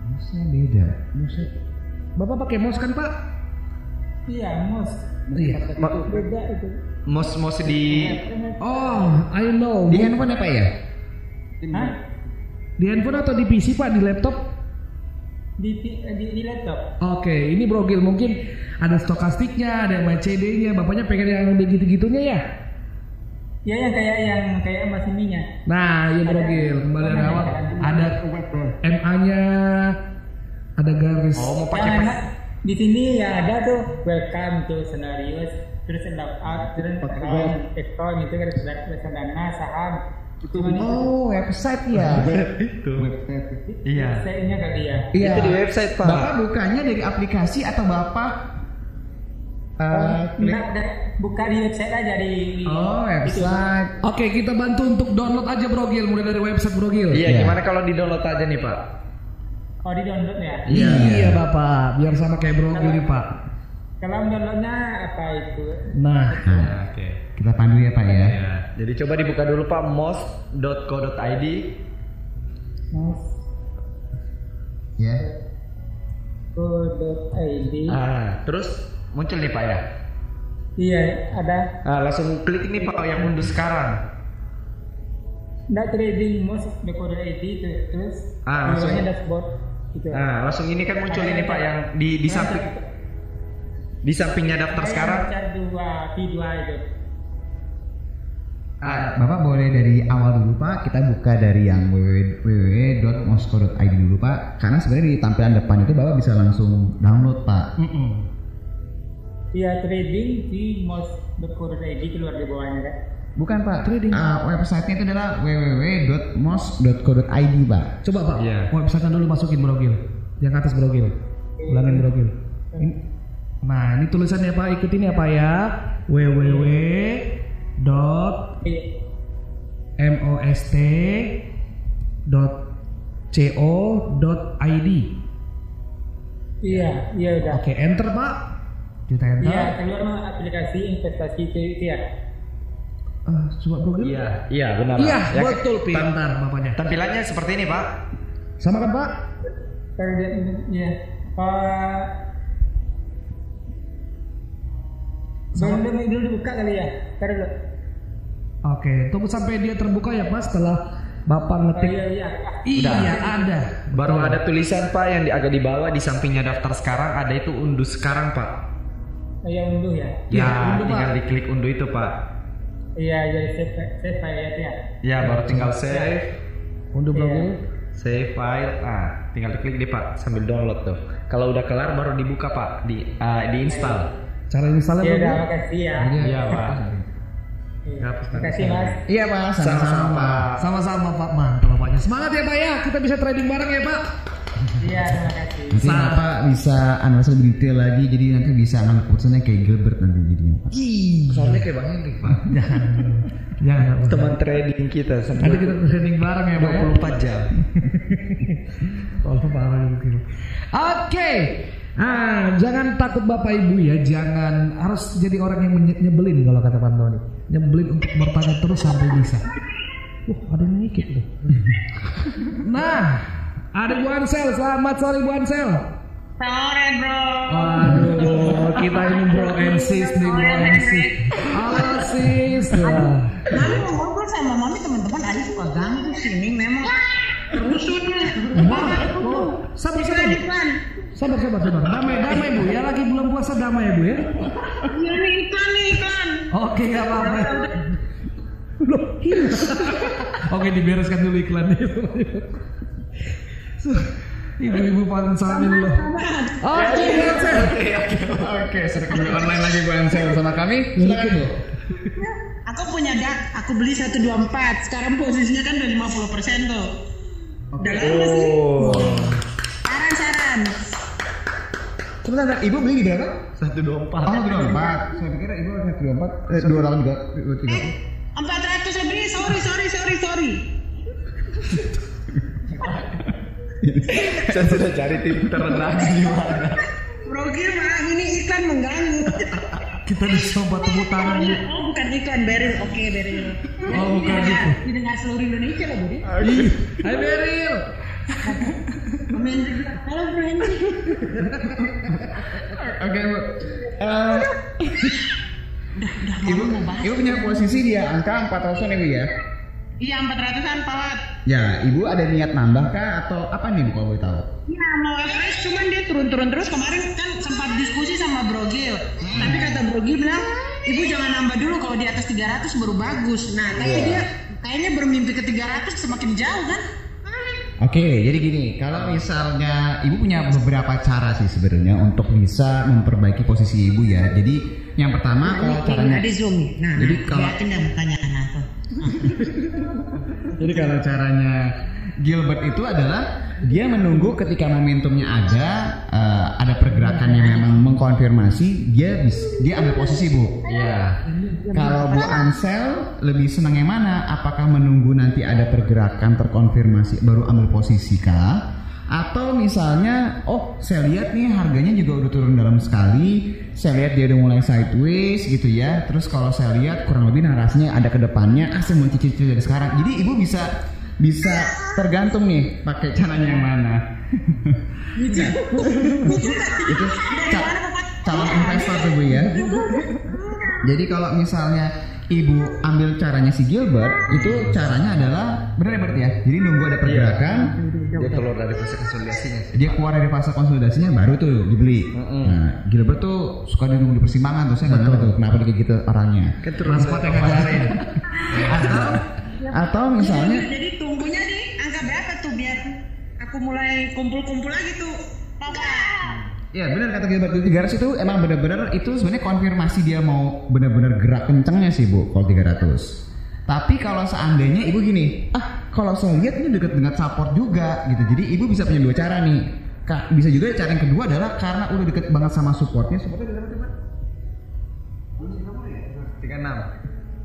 Maksudnya beda. Maksudnya Bapak pakai mouse kan Pak? Iya, mouse. Iya. Ma- Beda itu. Mouse mouse di Oh, I know. di handphone apa ya? Hah? Di handphone atau di PC Pak? Di laptop? Di, di, di, di laptop. Oke, ini Bro Gil mungkin ada stokastiknya, ada MACD-nya. Bapaknya pengen yang begitu-gitunya ya? Ya yang kayak yang kayak mas ininya. Nah, iya Bro Gil, kembali dari awal ada MA-nya, ada garis. Oh mau pakai Yang pakai enak, di sini ya ada tuh welcome to scenario terus log out terus account account itu kan reksadana saham Oh, website ya. itu. Iya. saya kali ya Iya. Itu di website, Pak. Bapak bukanya dari aplikasi atau Bapak eh, da- buka di website aja di Oh, website. Oke, kita bantu untuk download aja Brogil mulai dari website Brogil. Iya, Iya. gimana kalau di download aja nih, Pak? Oh di download ya. Iya, Bapak, biar sama kayak Brogil nih, Pak. Kalau downloadnya apa itu? Nah, Nah, Oke. kita pandu ya Pak ya. Ya, jadi coba dibuka dulu Pak mos.co.id. Ya. Go.id. Ah, terus muncul nih Pak ya. Iya ada. Ah, langsung klik nih Pak yang unduh sekarang. Nggak trading most go.id itu terus. Ah, langsung. dashboard itu. Nah, langsung ini kan muncul ini Pak yang di di samping di sampingnya daftar sekarang. Baca dua P2 itu. Ah, Bapak boleh dari awal dulu Pak, kita buka dari yang www.mosko.id dulu Pak. Karena sebenarnya di tampilan depan itu Bapak bisa langsung download Pak. mm-mm. Iya trading di most.co.id keluar di bawahnya kan. Bukan Pak, Ah, websitenya itu adalah www.mos.co.id Pak. coba Pak, Iya. website dulu masukin Brogil. Yang atas Brogil. Ulangin Brogil. Ini- Nah, ini tulisannya Pak, ikutin ya Pak ya. www dot Iya. most dot co dot id. Iya, iya udah. Oke, enter Pak. Kita enter. Iya, keluar mah aplikasi investasi ya. Ah, coba Brogil. iya, iya benar. Iya, Ya, betul tam- pintar bapaknya. Tampilannya seperti ini Pak. Sama kan Pak? Kalau dia ya. Pak Belum belum dulu dibuka kali ya. Ntar dulu. Oke, tunggu sampai dia terbuka ya Pak setelah Bapak Oh ngetik. iya iya. Iya, ada. Baru ada tulisan Pak yang di agak di bawah di sampingnya daftar sekarang ada itu unduh sekarang Pak. Oh iya unduh ya. Iya, Ya, unduh, tinggal Pak. diklik unduh itu Pak. Iya jadi save save file ya itu ya. Ya, baru tinggal save, Unduh Brogil. save file. Ah, tinggal diklik deh Pak sambil download tuh. Kalau udah kelar baru dibuka Pak, di ah, diinstal. Cara installnya Iya udah Brogil. makasih ya. Iya Pak. Iya. Terima kasih Mas. Iya Pak, Sama-sama sama-sama. Pak. Sama-sama Pak mantap Bapaknya. Semangat ya Pak ya. Kita bisa trading bareng ya Pak. Iya terima kasih. Nanti Bapak bisa analisa lebih detail lagi, jadi nanti bisa ngambil keputusannya kayak Gilbert nanti jadinya Pak. Soalnya kayak Bang Hendrik Pak. (laughs) Jangan. Jangan. Pak. Teman trading kita Nanti kita trading bareng ya Pak ya. 24 jam. (laughs) Tolong parah. Oke. Ah, jangan takut Bapak Ibu ya, jangan harus jadi orang yang nyebelin kalau kata Pak Antoni. Nyebelin untuk bertanya terus sampai bisa. Wah, ada yang ngikit tuh. (laughs) nah, ada Bu Ansel, selamat sore Bu Ansel. Sore bro. Waduh, kita ini bro and sis nih bro and sis. Halo sis. Mami mau ngobrol sama mami teman-teman ada suka ganggu sini memang rusuh nih. Wah, oh, sabar sabar. Sabar sabar sabar. Damai damai Bu ya, lagi bulan puasa damai ya Bu ya. Iya nih iklan nih iklan. Oke nggak apa-apa. Loh, iya. Oke dibereskan dulu iklannya. Ibu-ibu paling samin loh. Oke, Ansel. Oke, sudah kembali online lagi Bu Ansel sama kami. Silakan Bu. Aku punya dak, aku beli 124. Sekarang posisinya kan udah 50% tuh. Udah lama sih. Oh. Saran-saran. Sebentar, Ibu beli di berapa? 124. Oh, dua empat. Saya pikir Ibu satu dua empat, eh, dua delapan juga, dua tiga. Eh, 400 lebih. Sorry, sorry, sorry, sorry. Saya sudah cari tim terendah di mana. Bro mah ini iklan mengganggu. Kita dicoba tepuk tangan Bu. Oh, bukan iklan, Beril. Oke, Beril. Oh, bukan gitu. Didengar seluruh Indonesia loh, Budi. Hai Beril. Halo, Bro. Oke Bu. Eh, Udah, Ibu. Ibu punya posisi di angka empat ratusan Ibu ya? Iya, 400-an, Pak. Ya, Ibu ada niat nambah kah atau apa nih Bu kalau boleh tahu? Iya mau fresh cuman dia turun-turun terus kemarin kan sempat diskusi sama Bro Gil. Tapi kata Bro Gil bilang ibu jangan nambah dulu kalau di atas 300 baru bagus. Nah tapi dia kayaknya bermimpi ke 300 semakin jauh kan? Oke, jadi gini, kalau misalnya ibu punya beberapa cara sih sebenarnya untuk bisa memperbaiki posisi ibu ya. Jadi yang pertama kalau caranya di zoom nih. Nah, Jadi nah, kalau- mukanya nah (laughs) tuh. Jadi kalau caranya Gilbert itu adalah dia menunggu ketika momentumnya ada, eh, yang memang mengkonfirmasi, dia bis- dia ambil posisi bu. Iya. Kalau Bu Ansel lebih senang yang mana? Apakah menunggu nanti ada pergerakan terkonfirmasi baru ambil posisi kah? Atau misalnya, oh saya lihat nih harganya juga udah turun dalam sekali, saya lihat dia udah mulai sideways gitu ya. Terus kalau saya lihat kurang lebih narasinya ada ke depannya, ah saya mau cicil dari sekarang. Jadi ibu bisa bisa tergantung nih pakai caranya yang mana. Itu ca- calon investor tuh bu ya. Jadi kalau misalnya ibu ambil caranya si Gilbert, itu caranya adalah benar ya berarti ya. Jadi nunggu ada pergerakan, Dia keluar dari fase konsolidasinya. dia keluar dari fase konsolidasinya baru tuh dibeli. Nah, Gilbert tuh suka di nunggu di persimpangan tuh saya nggak ngerti tuh kenapa dia gitu orangnya. Kan turun spot yang kemarin. (laughs) Atau atau misalnya Jadi tunggunya di angka berapa tuh biar aku mulai kumpul-kumpul lagi tuh. Papa. Ya benar kata Gilbert di 300 itu emang benar-benar itu sebenarnya konfirmasi dia mau benar-benar gerak kencengnya sih bu kalau 300. Tapi kalau seandainya ibu gini, ah kalau saya lihat ini dekat dengan support juga gitu. Jadi ibu bisa punya dua cara nih. Kak, bisa juga cara yang kedua adalah karena udah deket banget sama supportnya. Supportnya udah berapa? Tiga enam.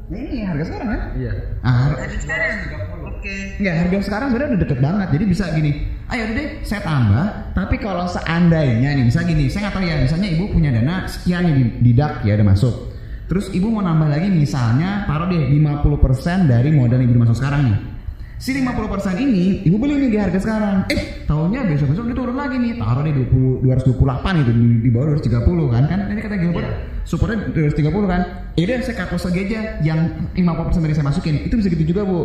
Ini harga sekarang kan? Iya. Ah, har- Ada sekarang. Oke. Enggak, harga sekarang sebenarnya udah deket banget. Jadi bisa gini, ayo udah deh saya tambah. Tapi kalau seandainya nih, bisa gini, saya nggak tahu ya. Misalnya ibu punya dana sekian nih di, di DAK ya, udah masuk. Terus ibu mau nambah lagi misalnya taruh deh 50% dari modal yang ibu masuk sekarang nih. Si 50% ini ibu beli nih di harga sekarang. Eh, tahunnya besok-besok dia turun lagi nih. Taruh deh 20 228 itu di, di bawah 230 kan. Kan ini kata Gilbert supportnya 230 kan. Ya udah saya cut loss lagi aja yang 50% dari saya masukin. Itu bisa gitu juga, Bu.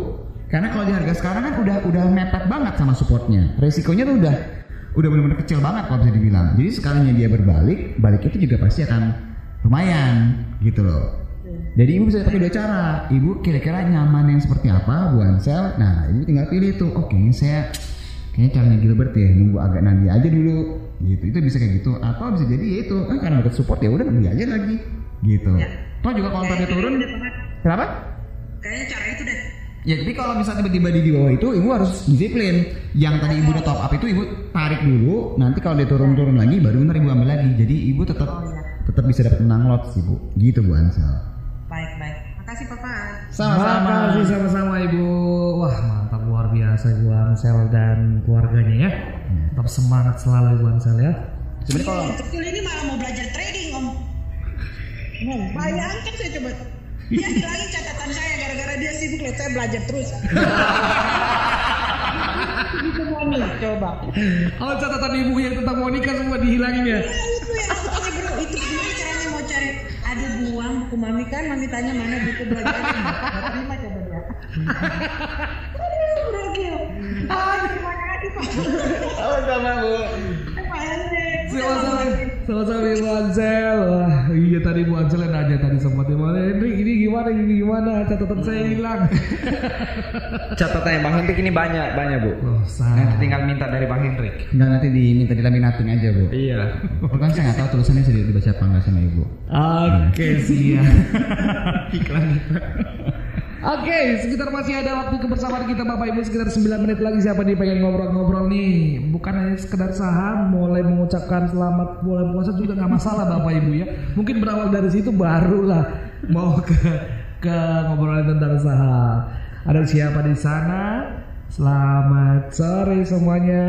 Karena kalau di harga sekarang kan udah udah mepet banget sama supportnya. Resikonya tuh udah udah benar-benar kecil banget kalau bisa dibilang. Jadi sekalinya dia berbalik, balik itu juga pasti akan lumayan gitu loh. Jadi ibu bisa pakai dua cara. Ibu kira-kira nyaman yang seperti apa, Bu Ansel? Nah, ibu tinggal pilih tuh. Oh, kayaknya saya kayaknya caranya Gilbert ya, nunggu agak nanti aja dulu. Gitu. Itu bisa kayak gitu. Atau bisa jadi ya itu, ah, karena deket support ya udah beli aja lagi. Gitu. Toh juga kalau tadi turun, kenapa? Kayaknya cara itu deh. Ya tapi kalau misalnya tiba-tiba di bawah itu ibu harus disiplin. Yang tadi ibu udah top up itu ibu tarik dulu. Nanti kalau dia turun-turun lagi baru ntar ibu ambil lagi. Jadi ibu tetap tetap bisa dapat menang lot sih bu. Gitu bu Ansel. Baik, baik. Makasih Papa. Makasih sama-sama Ibu. Wah, mantap luar biasa Ibu Ansel dan keluarganya ya. Tetap semangat selalu Ibu Ansel ya. Sebenarnya kalau Betul ini malah mau belajar trading om. Nah, bayangkan saya coba. (laughs) Dia hilangin catatan saya gara-gara dia sibuk lihat saya belajar terus. Itu mau nih, coba. Oh catatan ibu yang tentang Monica semua dihilangin ya. Nah, itu yang aku tanya bro, itu Ada buang buku mami kan, mami tanya mana buku belajar. Terima coba dia. (laughs) Aduh, terima kasih Pak. Sama-sama bu. Hendrik. Sama-sama, sama-sama Ibu Ansel. Wah, iya tadi Ibu Ansel yang nanya tadi sempat Ibu Hendrik ini gimana ini gimana catatan saya hilang. (laughs) Catatannya Bang Hendrik ini banyak, banyak bu. Oh, Nanti tinggal minta dari Bang Hendrik. Enggak nanti diminta dilaminating aja bu. Iya. Kan saya nggak tahu tulisannya bisa dibaca apa enggak sama ibu. Oke siap. (laughs) Iklan Oke, sekitar masih ada waktu kebersamaan kita Bapak Ibu sekitar 9 menit lagi siapa nih pengen ngobrol-ngobrol nih Bukan hanya sekedar saham, mulai mengucapkan selamat bulan puasa juga nggak masalah Bapak Ibu ya Mungkin berawal dari situ barulah mau ke ke tentang saham Ada siapa di sana? Selamat sore semuanya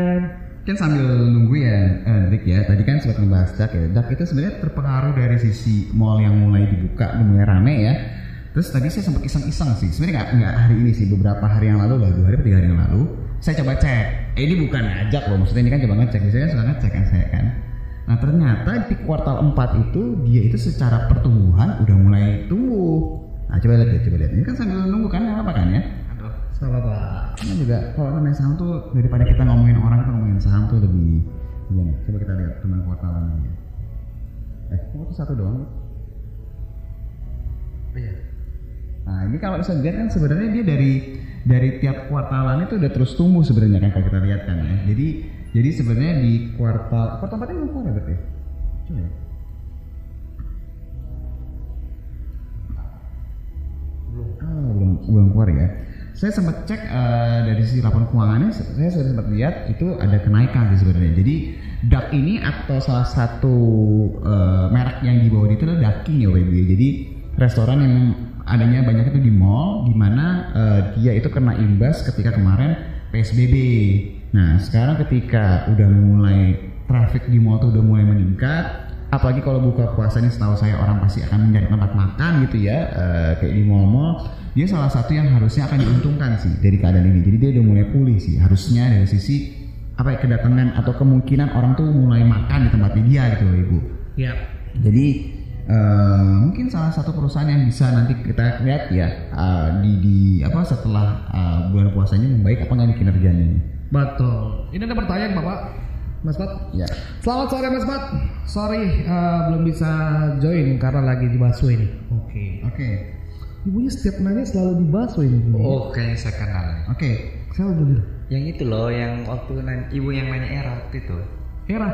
Kan sambil nunggu ya, Hendrik ya. Tadi kan sempat ngebahas DAK ya. DAK itu sebenarnya terpengaruh dari sisi mall yang mulai dibuka, mulai rame ya. Terus tadi saya sempat iseng-iseng sih. Sebenarnya nggak hari ini sih, beberapa hari yang lalu lah, dua hari tiga hari yang lalu. Saya coba cek. Eh, ini bukan ngajak loh, maksudnya ini kan coba ngecek. Biasanya suka ngecek kan saya kan. Nah ternyata di kuartal 4 itu dia itu secara pertumbuhan udah mulai tumbuh. Nah coba lihat ya, coba lihat. Ini kan sambil nunggu kan, apa kan ya? Salah Pak Karena juga kalau namanya saham tuh daripada kita ngomongin orang kita ngomongin saham tuh lebih gimana? Coba kita lihat tentang kuartalan ini. Eh, kok itu satu doang? Iya. Nah ini kalau bisa kan sebenarnya dia dari dari tiap kuartalan itu udah terus tumbuh sebenarnya kan kalau kita lihat kan ya. Jadi jadi sebenarnya di kuartal kuartal empat belum keluar ya berarti? Coba ya. Belum. Oh, belum belum keluar ya. Saya sempat cek eh, dari sisi laporan keuangannya, saya sudah sempat lihat itu ada kenaikan sih sebenarnya. Jadi DAK ini atau salah satu eh, merek yang dibawa itu adalah Daking ya ya. Jadi restoran yang adanya banyak itu di mall di mana eh, dia itu kena imbas ketika kemarin PSBB. Nah, sekarang ketika udah mulai traffic di mall tuh udah mulai meningkat, apalagi kalau buka puasa ini setahu saya orang pasti akan mencari tempat makan gitu ya, eh, kayak di mall-mall. Dia salah satu yang harusnya akan diuntungkan sih dari keadaan ini. Jadi dia udah mulai pulih sih. Harusnya dari sisi apa ya kedatangan atau kemungkinan orang tuh mulai makan di tempat dia gitu loh ibu. Ya. Jadi eh, mungkin salah satu perusahaan yang bisa nanti kita lihat ya eh, di, di apa setelah eh, bulan puasanya membaik apa nggak kinerjanya ini. Betul. Ini ada pertanyaan Bapak. Mas Pat. Ya. Selamat sore Mas Pat. Sorry eh, belum bisa join karena lagi di busway nih. Oke. Oke. Ibunya setiap nanya selalu di busway nih. Oh, kayaknya saya kenal. Oke. Saya udah bilang. Yang itu loh, yang waktu ibu yang nanya era waktu itu. Era.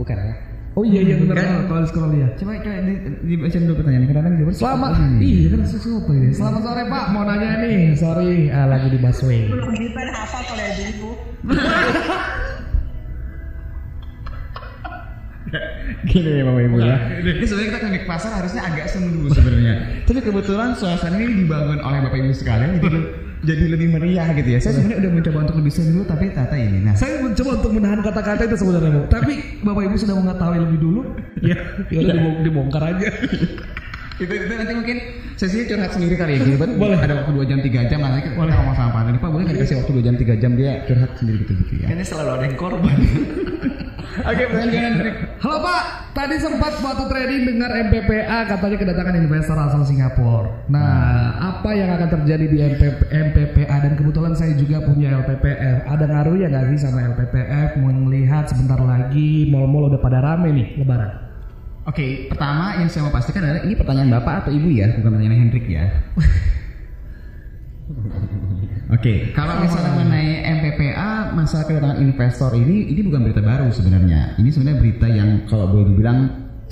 Bukan ya? Oh iya iya benar Kan? kalau di scroll ya. Coba coba di, dibaca dulu pertanyaan kadang jawab Selamat. Iya kan sesuatu ini. Selamat sore Pak. Mau nanya nih. Sorry ah, lagi di busway. Belum Gipan hafal kalau ada ibu. (laughs) Gini ya Bapak Ibu ya. Ini sebenarnya kita klinik pasar harusnya agak semu sebenarnya. (laughs) Tapi kebetulan suasana ini dibangun oleh Bapak Ibu sekalian jadi jadi lebih meriah gitu ya. Saya sebenarnya udah mencoba untuk lebih semu dulu tapi tata ini. Nah, Saya mencoba untuk menahan kata-kata itu sebenarnya Bu. Tapi Bapak Ibu sudah mengetahui lebih dulu. Ya, ya udah dibong- dibongkar aja. Itu, itu nanti mungkin sesinya curhat sendiri kali ya gitu kan Boleh. ada waktu 2 jam 3 jam nanti kita ngomong sama Pak Pak boleh nggak dikasih waktu 2 jam 3 jam dia curhat sendiri gitu gitu ya Kayaknya selalu ada yang korban. (laughs) oke pertanyaan Halo Pak, tadi sempat waktu trading dengar MPPA katanya kedatangan investor asal Singapura. Nah, apa yang akan terjadi di MPP, MPPA dan kebetulan saya juga punya LPPF. Ada ngaruhnya nggak sih sama LPPF? Mau melihat sebentar lagi mall-mall udah pada rame nih Lebaran. Oke, pertama yang saya mau pastikan adalah ini pertanyaan Bapak atau Ibu ya, bukan pertanyaan Hendrik ya. Oke, kalau misalnya mengenai MPPA masalah kedatangan investor ini, ini bukan berita baru sebenarnya. Ini sebenarnya berita yang kalau boleh dibilang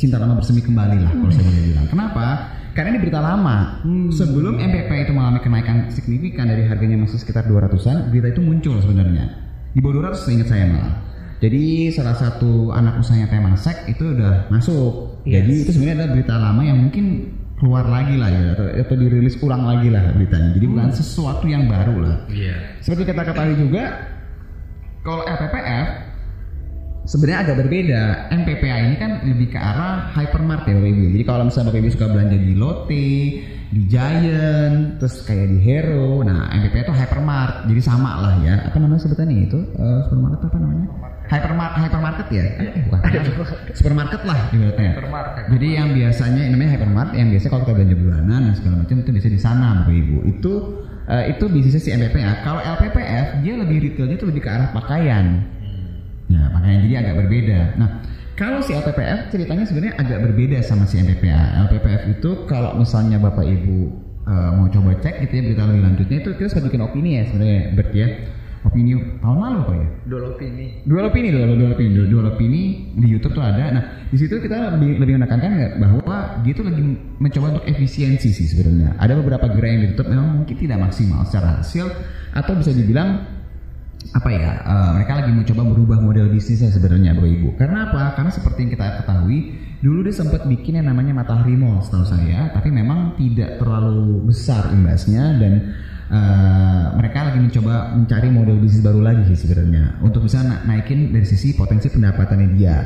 cinta lama bersemi kembali lah, kalau saya boleh bilang. Kenapa? Karena ini berita lama. Sebelum MPPA itu mengalami kenaikan signifikan dari harganya masih sekitar 200-an, berita itu muncul sebenarnya. Di bawah 200 seingat saya malah. Jadi salah satu anak usahanya Temasek itu udah masuk. Yes. Jadi itu sebenarnya adalah berita lama yang mungkin keluar lagi lah ya atau, atau dirilis ulang lagi lah beritanya. Jadi bukan sesuatu yang baru lah. Iya. Seperti kita ketahui juga kalau LPPF sebenarnya agak berbeda. MPPA ini kan lebih ke arah hypermart ya Bapak Ibu. Jadi kalau misalnya Bapak Ibu suka belanja di Lotte, di Giant, terus kayak di Hero, nah MPPA itu hypermart. Jadi sama lah ya. Apa namanya sebutannya itu? Eh, supermarket apa namanya? Hypermart, hypermarket ya? Eh, bukan. supermarket lah ibaratnya. Supermarket. Jadi yang biasanya namanya hypermart, yang biasa kalau kita belanja bulanan dan segala macam itu biasa di sana Bapak Ibu. Itu eh, itu bisnisnya si MPPA. Kalau LPPF dia lebih retailnya itu lebih ke arah pakaian. Ya, makanya jadi agak berbeda. Nah, kalau si LPPF ceritanya sebenarnya agak berbeda sama si MPPA. LPPF itu kalau misalnya Bapak Ibu eh, mau coba cek gitu ya berita lebih lanjutnya itu kita sudah bikin opini ya sebenarnya Bert ya. Opini tahun lalu apa ya? Dulu opini. Dua opini dua, dua opini dua, dua opini di YouTube tuh ada. Nah di situ kita lebih lebih menekankan nggak bahwa dia tuh lagi mencoba untuk efisiensi sih sebenarnya. Ada beberapa gerai yang ditutup memang mungkin tidak maksimal secara hasil atau bisa dibilang apa ya eh, mereka lagi mencoba merubah model bisnisnya sebenarnya Bapak Ibu. Karena apa? Karena seperti yang kita ketahui dulu dia sempat bikin yang namanya Matahari Mall setahu saya, tapi memang tidak terlalu besar imbasnya dan eh, mereka lagi mencoba mencari model bisnis baru lagi sih sebenarnya untuk bisa na- naikin dari sisi potensi pendapatannya dia.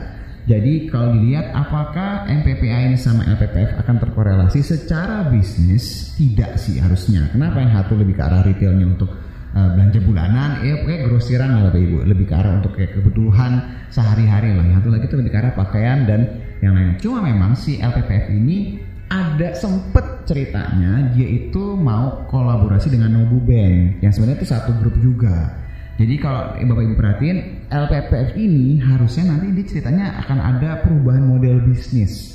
Jadi kalau dilihat apakah MPPA ini sama LPPF akan terkorelasi secara bisnis tidak sih harusnya. Kenapa yang satu lebih ke arah retailnya untuk uh, belanja bulanan, ya pokoknya grosiran lah Bapak Ibu, lebih ke arah untuk kayak kebutuhan sehari-hari lah. Yang satu lagi itu lebih ke arah pakaian dan yang lain. Cuma memang si LPPF ini ada sempet ceritanya dia itu mau kolaborasi dengan Nobu Bank yang sebenarnya itu satu grup juga. Jadi kalau Bapak Ibu perhatiin LPPF ini harusnya nanti dia ceritanya akan ada perubahan model bisnis.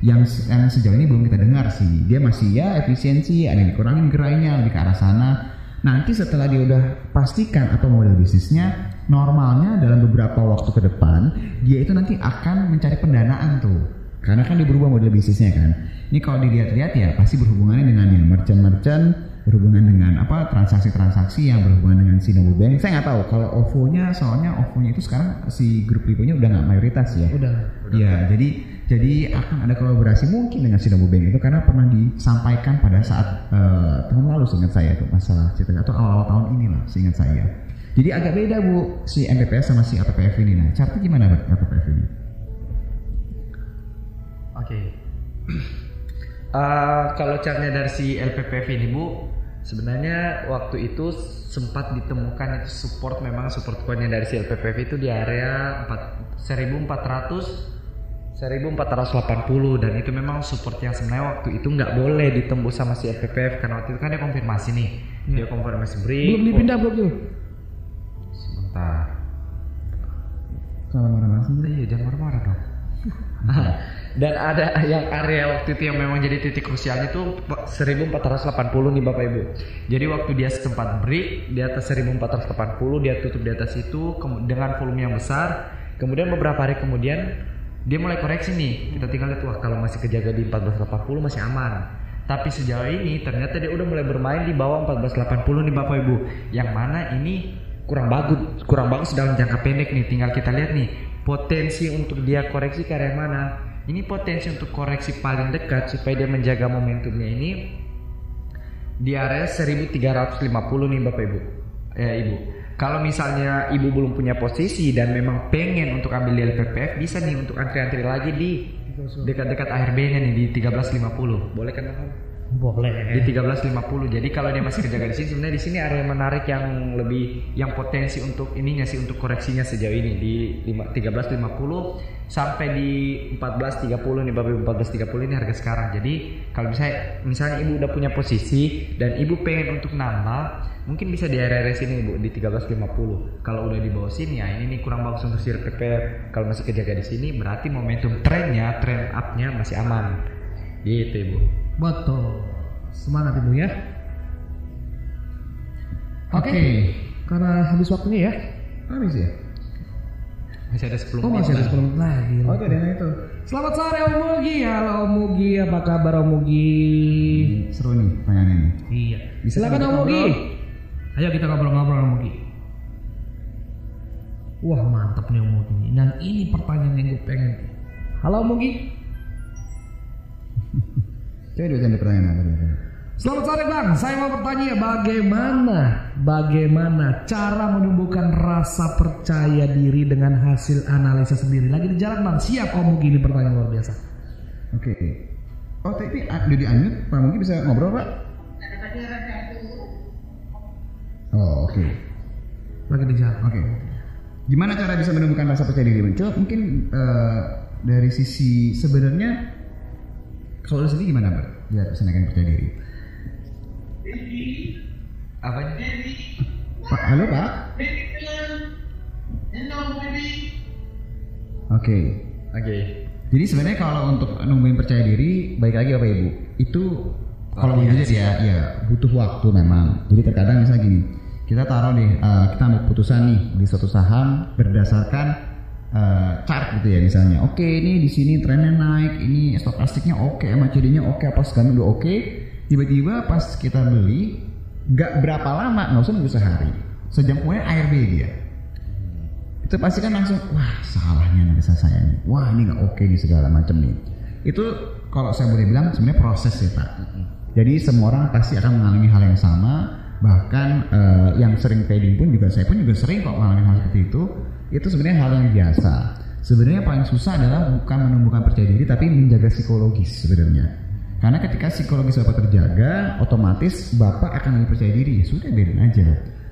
yang yang sejauh ini belum kita dengar sih. Dia masih ya efisiensi, ada yang dikurangin gerainya lebih ke arah sana. Nanti setelah dia udah pastikan apa model bisnisnya, normalnya dalam beberapa waktu ke depan dia itu nanti akan mencari pendanaan tuh. Karena kan dia berubah model bisnisnya kan. Ini kalau dilihat-lihat ya pasti berhubungannya dengan yang merchant-merchant berhubungan dengan apa transaksi-transaksi yang berhubungan dengan Shinobu Bank. Saya nggak tahu kalau OVO-nya soalnya OVO-nya itu sekarang si grup Lipo-nya udah nggak mayoritas ya. Udah. Iya, jadi jadi akan ada kolaborasi mungkin dengan Shinobu Bank itu karena pernah disampaikan pada saat eh, tahun lalu seingat saya tuh masalah cerita atau awal-awal tahun ini lah seingat saya. Jadi agak beda bu si MPPS sama si APPF ini. Nah, caranya gimana bu APPF ini? Oke. Eh, kalau caranya dari si LPPF ini bu, sebenarnya waktu itu sempat ditemukan itu support memang support coinnya dari si LPPF itu di area 4, 1400 1480 dan itu memang support yang sebenarnya waktu itu nggak boleh ditembus sama si LPPF karena waktu itu kan dia konfirmasi nih dia konfirmasi break Belum dipindah belum tuh. sebentar Kalau marah-marah sih. Iya jangan marah-marah dong. (laughs) Dan ada yang area waktu itu yang memang jadi titik krusialnya itu 1480 nih Bapak Ibu. Jadi waktu dia sempat break di atas 1480 dia tutup di atas itu dengan volume yang besar. Kemudian beberapa hari kemudian dia mulai koreksi nih. Kita tinggal lihat wah kalau masih kejaga di 1480 masih aman. Tapi sejauh ini ternyata dia udah mulai bermain di bawah 1480 nih Bapak Ibu. Yang mana ini kurang bagus, kurang bagus dalam jangka pendek nih. Tinggal kita lihat nih potensi untuk dia koreksi ke area mana. Ini potensi untuk koreksi paling dekat supaya dia menjaga momentumnya ini di area 1350 nih Bapak Ibu. Ya Ibu. Kalau misalnya Ibu belum punya posisi dan memang pengen untuk ambil di LPPF bisa nih untuk antri-antri lagi di dekat-dekat ARB-nya nih di 1350. Boleh kan Bapak? Boleh. di 1350 jadi kalau dia masih kejaga di sini sebenarnya di sini area menarik yang lebih yang potensi untuk ininya sih untuk koreksinya sejauh ini. Di lima- 1350 sampai di 1430 nih Ibu 1430 ini harga sekarang. Jadi kalau misalnya misalnya ibu udah punya posisi dan ibu pengen untuk nambah mungkin bisa di area-area sini ibu di 1350 kalau udah di bawah sini ya ini nih kurang bagus untuk si PPF kalau masih kejaga di sini berarti momentum trennya trend up-nya masih aman. Gitu ibu Betul. Semangat ibu ya. Oke. Oke. Karena habis waktunya ya. Habis ya? masih ada 10 Oh menit masih ada lah. 10 menit lagi. Oh itu ada yang itu. Selamat sore Om Mugi. Halo Om Mugi, apa kabar Om Mugi? Seru nih pertanyaannya nih. Iya. Bisa Silakan Om Mugi. Ayo kita ngobrol-ngobrol Om Mugi. Wah mantap nih Om Mugi. Dan ini pertanyaan yang gue pengen. Halo Om Mugi. Apa dulu. Selamat sore Bang, saya mau bertanya bagaimana bagaimana cara menumbuhkan rasa percaya diri dengan hasil analisa sendiri. Lagi di jalan Bang, siap Om Mugi ini pertanyaan luar biasa. Oke. Oh tapi ah, udah di unmute, Pak Mugi bisa ngobrol Pak? Oh oke. Lagi di jalan. Oke. Gimana cara bisa menumbuhkan rasa percaya diri? Coba mungkin eh, dari sisi sebenarnya kalau lu sendiri gimana? Biar bisa naikin percaya diri. Apanya? Pak, halo Pak. Oke. Oke. Jadi sebenarnya kalau untuk numbuhin percaya diri, baik lagi Bapak Ibu, itu kalau Latihan boleh ya, ya butuh waktu memang. Jadi terkadang misalnya gini, kita taruh deh, eh, kita ambil keputusan nih di suatu saham berdasarkan eh, chart gitu ya misalnya. Oke, ini di sini trennya naik, ini stokastiknya oke, MACD-nya oke, apa segala udah oke. Tiba-tiba pas kita beli, nggak berapa lama, nggak usah nunggu sehari, sejam kemudian ARB dia itu pasti kan langsung wah salahnya analisa saya nih wah ini nggak oke nih segala macam nih. Itu kalau saya boleh bilang sebenarnya proses ya pak. Jadi semua orang pasti akan mengalami hal yang sama. Bahkan eh, yang sering trading pun juga saya pun juga sering kok mengalami hal seperti itu itu sebenarnya hal yang biasa sebenarnya paling susah adalah bukan menumbuhkan percaya diri tapi menjaga psikologis sebenarnya karena ketika psikologis bapak terjaga otomatis bapak akan lebih percaya diri ya sudah biarin aja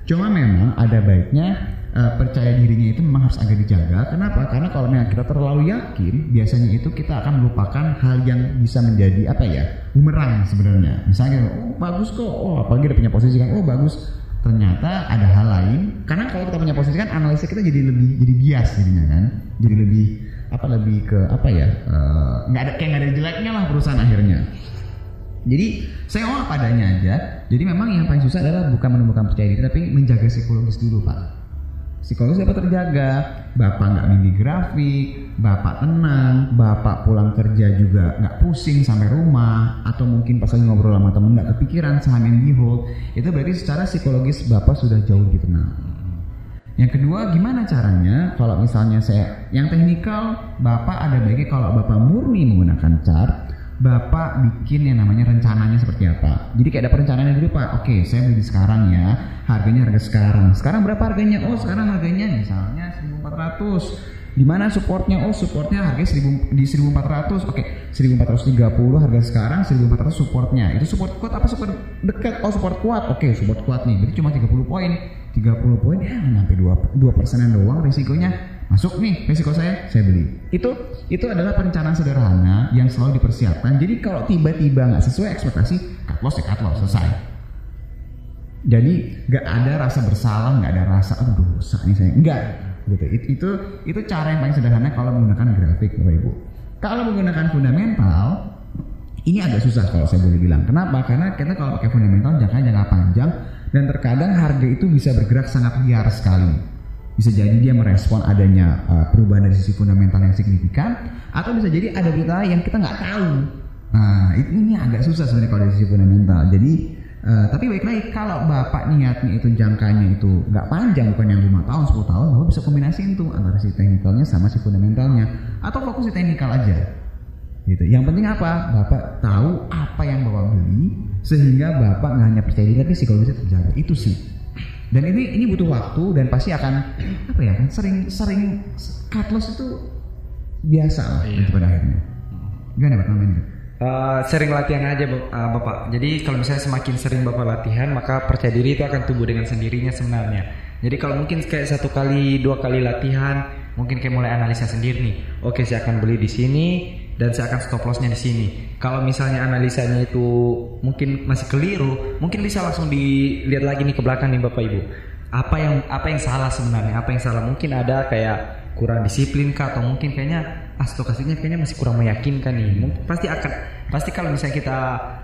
Cuma memang ada baiknya eh, percaya dirinya itu memang harus agak dijaga. Kenapa? Karena kalau memang kita terlalu yakin, biasanya itu kita akan melupakan hal yang bisa menjadi apa ya bumerang sebenarnya. Misalnya, oh bagus kok, oh apalagi dia punya posisi kan, oh bagus. Ternyata ada hal lain. Karena kalau kita punya posisi kan analisa kita jadi lebih jadi bias jadinya kan, jadi lebih apa lebih ke apa ya eh, nggak ada kayak nggak ada jeleknya lah perusahaan akhirnya. Jadi saya ngomong apa adanya aja. Jadi memang yang paling susah adalah bukan menemukan percaya diri tapi menjaga psikologis dulu pak psikologis dapat terjaga? Bapak nggak mimpi grafik bapak tenang bapak pulang kerja juga nggak pusing sampai rumah atau mungkin pas lagi ngobrol sama temen nggak kepikiran saham yang di hold. Itu berarti secara psikologis bapak sudah jauh lebih tenang. Yang kedua, gimana caranya kalau misalnya saya yang teknikal, Bapak ada baiknya kalau Bapak murni menggunakan chart, Bapak bikin yang namanya rencananya seperti apa. Jadi kayak ada perencanaannya dulu Pak. Oke, saya beli sekarang ya. Harganya harga sekarang. Sekarang berapa harganya? Oh, sekarang harganya misalnya 1400. Di mana supportnya? Oh, supportnya harganya 1000 di 1400. Oke, 1430 harga sekarang, 1400 supportnya. Itu support kuat apa support dekat? Oh, support kuat. Oke, support kuat nih. Berarti cuma 30 poin. 30 poin ya nyampe 2 2 persenan doang risikonya masuk nih risiko saya saya beli. Itu itu adalah perencanaan sederhana yang selalu dipersiapkan. Jadi kalau tiba-tiba nggak sesuai ekspektasi cut loss ya cut loss selesai. Jadi nggak ada rasa bersalah nggak ada rasa aduh dosa nih saya. Enggak gitu. Itu, itu itu cara yang paling sederhana kalau menggunakan grafik bapak ibu. Kalau menggunakan fundamental ini agak susah kalau saya boleh bilang. Kenapa? Karena kita kalau pakai fundamental jangka jangka panjang dan terkadang harga itu bisa bergerak sangat liar sekali bisa jadi dia merespon adanya uh, perubahan dari sisi fundamental yang signifikan atau bisa jadi ada berita yang kita nggak tahu nah itu ini agak susah sebenarnya kalau dari sisi fundamental jadi uh, tapi baik lagi kalau bapak niatnya itu jangkanya itu nggak panjang bukan yang lima tahun 10 tahun bapak bisa kombinasiin tuh antara si teknikalnya sama si fundamentalnya atau fokus di teknikal aja gitu. Yang penting apa? Bapak tahu apa yang bapak beli sehingga bapak nggak hanya percaya diri tapi psikologisnya terjaga. Itu sih. Dan ini ini butuh waktu dan pasti akan apa ya? Kan sering sering cut loss itu biasa lah nanti pada akhirnya. Gimana Pak namanya? Eh, sering latihan aja uh, Bapak. Jadi kalau misalnya semakin sering Bapak latihan, maka percaya diri itu akan tumbuh dengan sendirinya sebenarnya. Jadi kalau mungkin kayak satu kali, dua kali latihan, mungkin kayak mulai analisa sendiri nih. Oke, saya akan beli di sini dan saya akan stop lossnya di sini. Kalau misalnya analisanya itu mungkin masih keliru, mungkin bisa langsung dilihat lagi nih ke belakang nih Bapak Ibu. Apa yang apa yang salah sebenarnya? Apa yang salah? Mungkin ada kayak kurang disiplin kah atau mungkin kayaknya stokastiknya kayaknya masih kurang meyakinkan nih. Mungkin pasti akan pasti kalau misalnya kita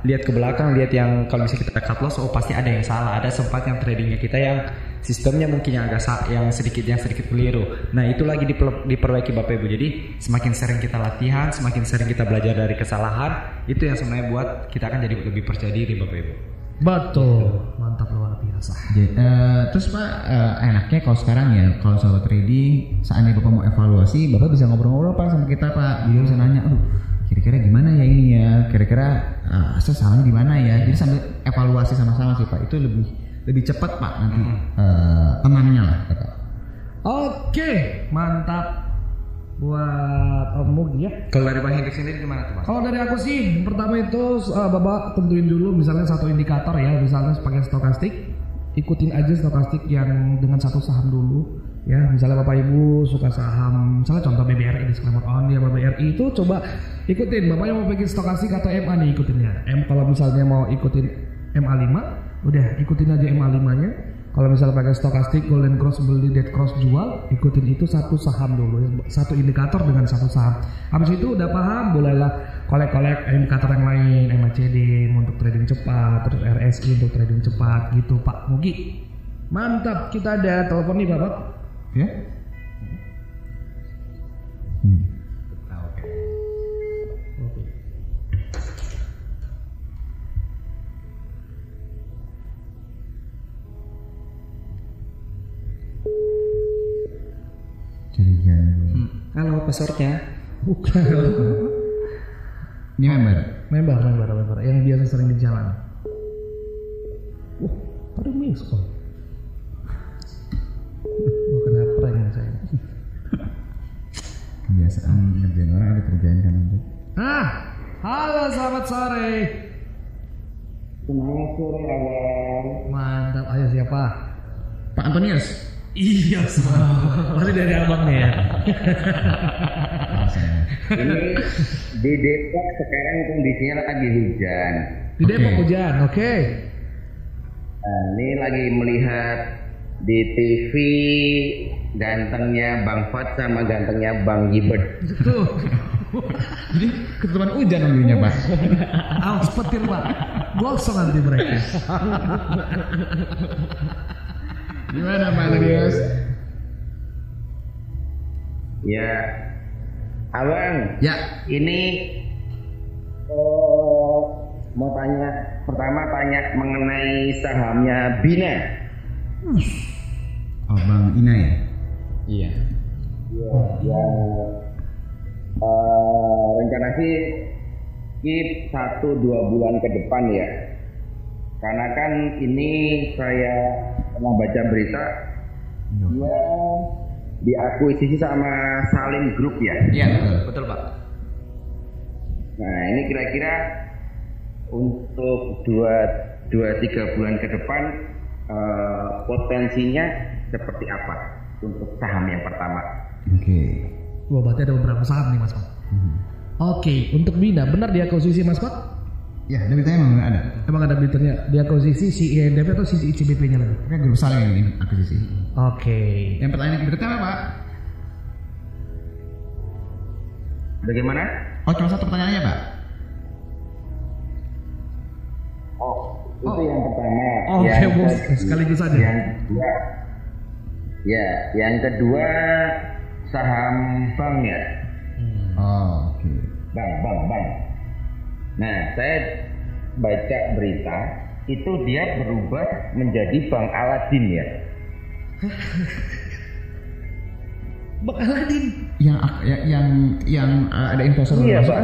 lihat ke belakang lihat yang kalau misalnya kita cut loss oh pasti ada yang salah. Ada sempat yang tradingnya kita yang sistemnya mungkin yang agak yang sedikit yang sedikit keliru. Nah itu lagi diper- diperbaiki bapak ibu. Jadi semakin sering kita latihan semakin sering kita belajar dari kesalahan itu yang sebenarnya buat kita akan jadi lebih percaya diri bapak ibu Betul. Mantap luar biasa. Jadi, eh, terus Pak eh, enaknya kalau sekarang ya kalau soal trading saatnya Bapak mau evaluasi Bapak bisa ngobrol-ngobrol Pak sama kita Pak. Jadi bisa nanya aduh kira-kira gimana ya ini ya? Kira-kira eh, saya salahnya di mana ya? Jadi sambil evaluasi sama-sama sih Pak. Itu lebih lebih cepat Pak nanti eh, tenangnya lah kata. Oke, mantap buat Om Mugi ya. kalau dari bang Hendrik sendiri gimana tuh bang Kalau dari aku sih, pertama itu uh, Bapak tentuin dulu misalnya satu indikator ya, misalnya pakai stokastik, ikutin aja stokastik yang dengan satu saham dulu. Ya, misalnya Bapak Ibu suka saham, misalnya contoh BBRI disclaimer on ya BBRI itu coba ikutin. Bapak yang mau bikin stokastik atau MA nih ikutinnya. M kalau misalnya mau ikutin MA5, udah ikutin aja MA5-nya. Kalau misalnya pakai stokastik, golden cross beli, dead cross jual, ikutin itu satu saham dulu, satu indikator dengan satu saham. Habis itu udah paham, bolehlah kolek-kolek indikator yang lain, MACD untuk trading cepat, terus RSI untuk trading cepat gitu Pak Mugi. Mantap, kita ada telepon nih Bapak. Ya? Passwordnya Bukan. Ini member. member, member, member yang biasa sering di jalan. Wah, miss call. Wah, kena prank ya saya. Kebiasaan ngerjain orang ada kerjain kan nanti. Ah, halo selamat sore. Semangat sore. Mantap, ayo siapa? Pak Antonius. Iya, Masih dari abang nih ya. Ini di Depok sekarang kondisinya lagi hujan. Di Depok Oke. hujan, oke. Nah, ini lagi melihat di TV gantengnya Bang Fat sama gantengnya Bang Gibert. Tuh. Jadi keturunan hujan namanya pak. Awas petir pak. Gosong nanti mereka. Gimana Pak Nadius? Ya, abang, Ya, ini eh, mau tanya pertama tanya mengenai sahamnya Bina. oh Bang Ina ya. Iya. Ya, yang eh, rencana sih skip satu dua bulan ke depan ya. Karena kan ini saya pernah baca berita dia diakuisisi sama Salim Group ya. Iya, betul, betul Pak. Nah ini kira-kira untuk dua dua tiga bulan ke depan eh, potensinya seperti apa untuk saham yang pertama? Oke. Wah berarti ada beberapa saham nih Mas Pat. Oke, untuk Bina benar dia akuisisi Mas Pat? Ya, ada beritanya emang nggak ada. Emang ada beritanya dia akuisisi si INDP atau si ICBP-nya lagi? Oke, grup saling ini akuisisi. Oke. Yang pertanyaan berikutnya apa Pak? Bagaimana? Oh, cuma satu pertanyaannya Pak. Oh itu yang pertama. Oh, yang oke, bos. ke- Sekaligus aja. Yang kedua, ya yang kedua saham bank ya, Oh, oke. bank bank bank. Nah saya baca berita itu dia berubah menjadi bank Aladin ya. (laughs) Bang Aladin. Yang ya- yang yang uh, ada investor Iya, masuk Pak.